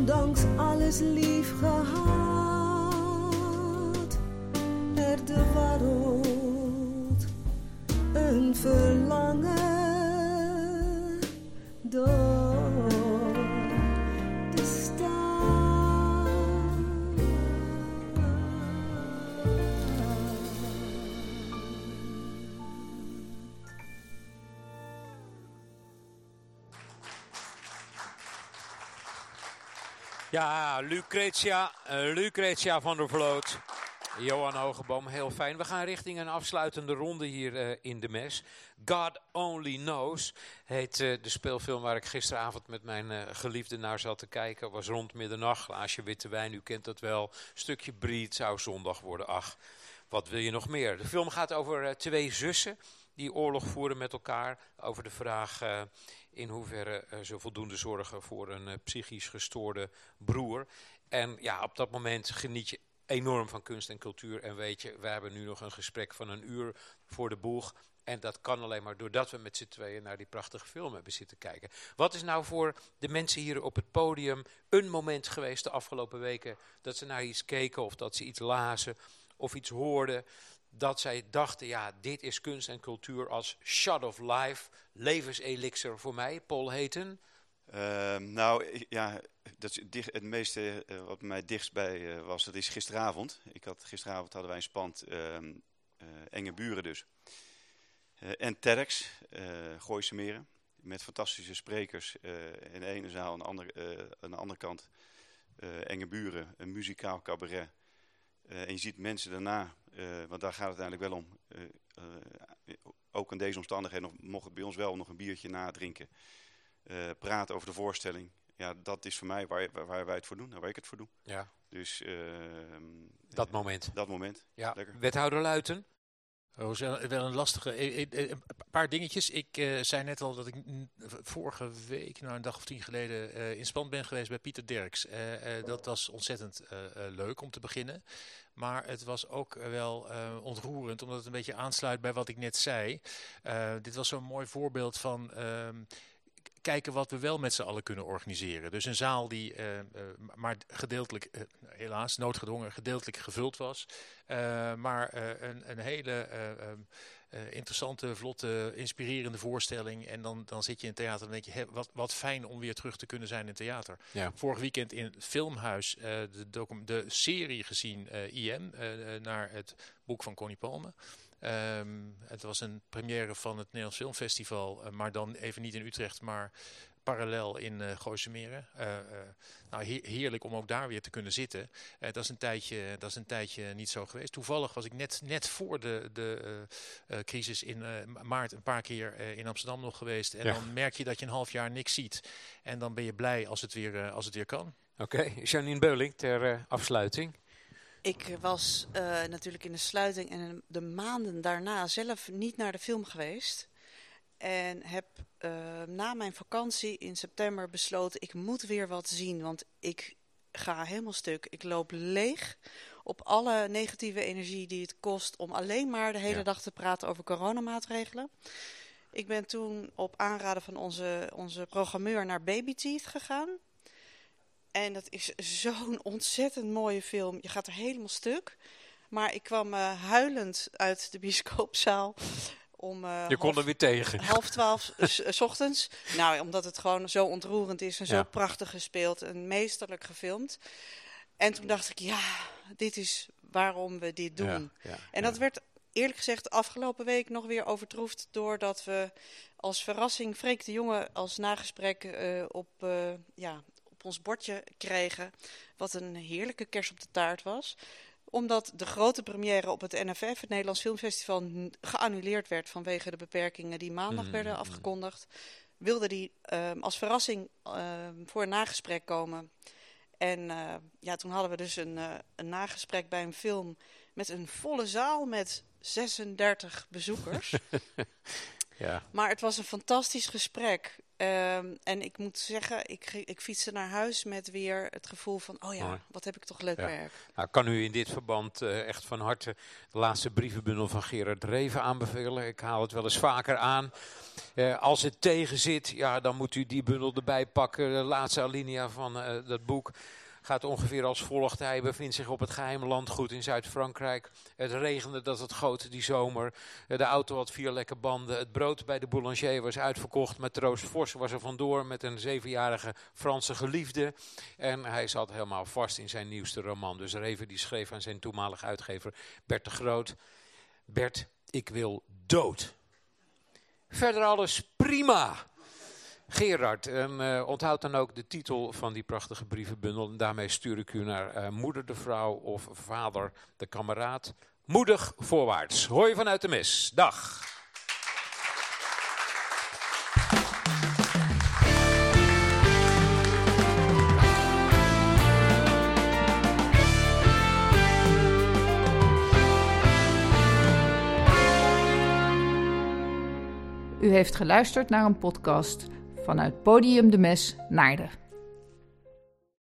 Ondanks alles lief Ja, Lucretia, uh, Lucretia van der Vloot. Johan Hogeboom, heel fijn. We gaan richting een afsluitende ronde hier uh, in de mes. God Only Knows heet uh, de speelfilm waar ik gisteravond met mijn uh, geliefde naar zat te kijken. Was rond middernacht, glaasje witte wijn, u kent dat wel. Stukje brie, het zou zondag worden. Ach, wat wil je nog meer? De film gaat over twee zussen die oorlog voeren met elkaar. Over de vraag in hoeverre ze voldoende zorgen voor een psychisch gestoorde broer. En ja, op dat moment geniet je enorm van kunst en cultuur. En weet je, we hebben nu nog een gesprek van een uur voor de boeg. En dat kan alleen maar doordat we met z'n tweeën naar die prachtige film hebben zitten kijken. Wat is nou voor de mensen hier op het podium een moment geweest de afgelopen weken... dat ze naar iets keken of dat ze iets lazen of iets hoorden... dat zij dachten, ja, dit is kunst en cultuur als shot of life, levenselixer voor mij, Paul Heten... Uh, nou, ja, dat dicht, het meeste uh, wat mij dichtstbij uh, was, dat is gisteravond. Ik had, gisteravond hadden wij een spand uh, Enge Buren dus. en TEDx, Gooise Meren, met fantastische sprekers in de ene zaal, aan de andere, aan de andere kant Enge Buren, een muzikaal cabaret. en je ziet mensen daarna, want daar gaat het uiteindelijk wel om, ook in deze omstandigheden nog, mocht het bij ons wel nog een biertje nadrinken praten over de voorstelling. Ja, dat is voor mij waar, waar, wij het voor doen, waar ik het voor doe. Ja. Dus, uh, dat moment. Dat moment. Ja. Wethouder Luiten. Oh, wel een lastige. Een paar dingetjes. Ik uh, zei net al dat ik vorige week, nou een dag of tien geleden, uh, in Span ben geweest bij Pieter Derks. Uh, dat was ontzettend leuk om te beginnen. Maar het was ook wel ontroerend, omdat het een beetje aansluit bij wat ik net zei. dit was zo'n mooi voorbeeld van ehm, kijken wat we wel met z'n allen kunnen organiseren. Dus een zaal die uh, uh, maar gedeeltelijk, uh, helaas noodgedwongen, gedeeltelijk gevuld was. maar een, een, hele um, interessante, vlotte, inspirerende voorstelling. En dan, dan zit je in theater en denk je, wat, wat fijn om weer terug te kunnen zijn in theater. Ja. Vorig weekend in het Filmhuis de, de, serie gezien, IM, naar het boek van Connie Palme. Um, het was een première van het Nederlands Filmfestival, uh, maar dan even niet in Utrecht, maar parallel in uh, Gooisemeren. Uh, nou, he heerlijk om ook daar weer te kunnen zitten. dat, is een tijdje, dat is een tijdje niet zo geweest. Toevallig was ik net, net voor de, de crisis in maart een paar keer in Amsterdam nog geweest. En ja. dan merk je dat je een half jaar niks ziet. En dan ben je blij als het weer, als het weer kan. Oké, okay. Janine Beuling ter afsluiting. Ik was uh, natuurlijk in de sluiting en de maanden daarna zelf niet naar de film geweest. En heb uh, na mijn vakantie in september besloten, ik moet weer wat zien. Want ik ga helemaal stuk. Ik loop leeg op alle negatieve energie die het kost om alleen maar de hele ja. dag te praten over coronamaatregelen. Ik ben toen op aanraden van onze, onze programmeur naar Baby Teeth gegaan. En dat is zo'n ontzettend mooie film. Je gaat er helemaal stuk. Maar ik kwam uh, huilend uit de bioscoopzaal. Om, uh, je kon half, er weer tegen. Half twaalf s ochtends. Nou, omdat het gewoon zo ontroerend is en zo ja. prachtig gespeeld en meesterlijk gefilmd. En toen dacht ik, ja, dit is waarom we dit doen. Ja, ja, en dat werd eerlijk gezegd afgelopen week nog weer overtroefd... doordat we als verrassing Freek de Jonge als nagesprek uh, op, ja, ons bordje kregen. Wat een heerlijke kers op de taart was. Omdat de grote première op het NFF, het Nederlands Filmfestival, geannuleerd werd vanwege de beperkingen die maandag Mm. werden afgekondigd. Wilde die uh, als verrassing uh, voor een nagesprek komen. En uh, ja, toen hadden we dus een, een nagesprek bij een film met een volle zaal met 36 bezoekers. <laughs> ja. Maar het was een fantastisch gesprek. Um, en ik moet zeggen, ik, ik fietste naar huis met weer het gevoel van... oh ja, wat heb ik toch leuk Ja. werk. Nou, ik kan u in dit verband eh, echt van harte de laatste brievenbundel van Gerard Reven aanbevelen. Ik haal het wel eens vaker aan. Eh, als het tegen zit, ja, dan moet u die bundel erbij pakken. De laatste alinea van eh, dat boek gaat ongeveer als volgt. Hij bevindt zich op het geheime landgoed in Zuid-Frankrijk. Het regende dat het goot die zomer. Eh, De auto had vier lekke banden. Het brood bij de boulanger was uitverkocht. Maar Troost Vos was er vandoor met een zevenjarige Franse geliefde. En hij zat helemaal vast in zijn nieuwste roman. Dus Reven die schreef aan zijn toenmalige uitgever Bert de Groot. Bert, ik wil dood. Verder alles prima. Gerard, um, uh, onthoud dan ook de titel van die prachtige brievenbundel. En daarmee stuur ik u naar uh, moeder de vrouw of vader de kameraad. Moedig voorwaarts. Hoor vanuit de mis. Dag. U heeft geluisterd naar een podcast vanuit Podium de Mes Naarden.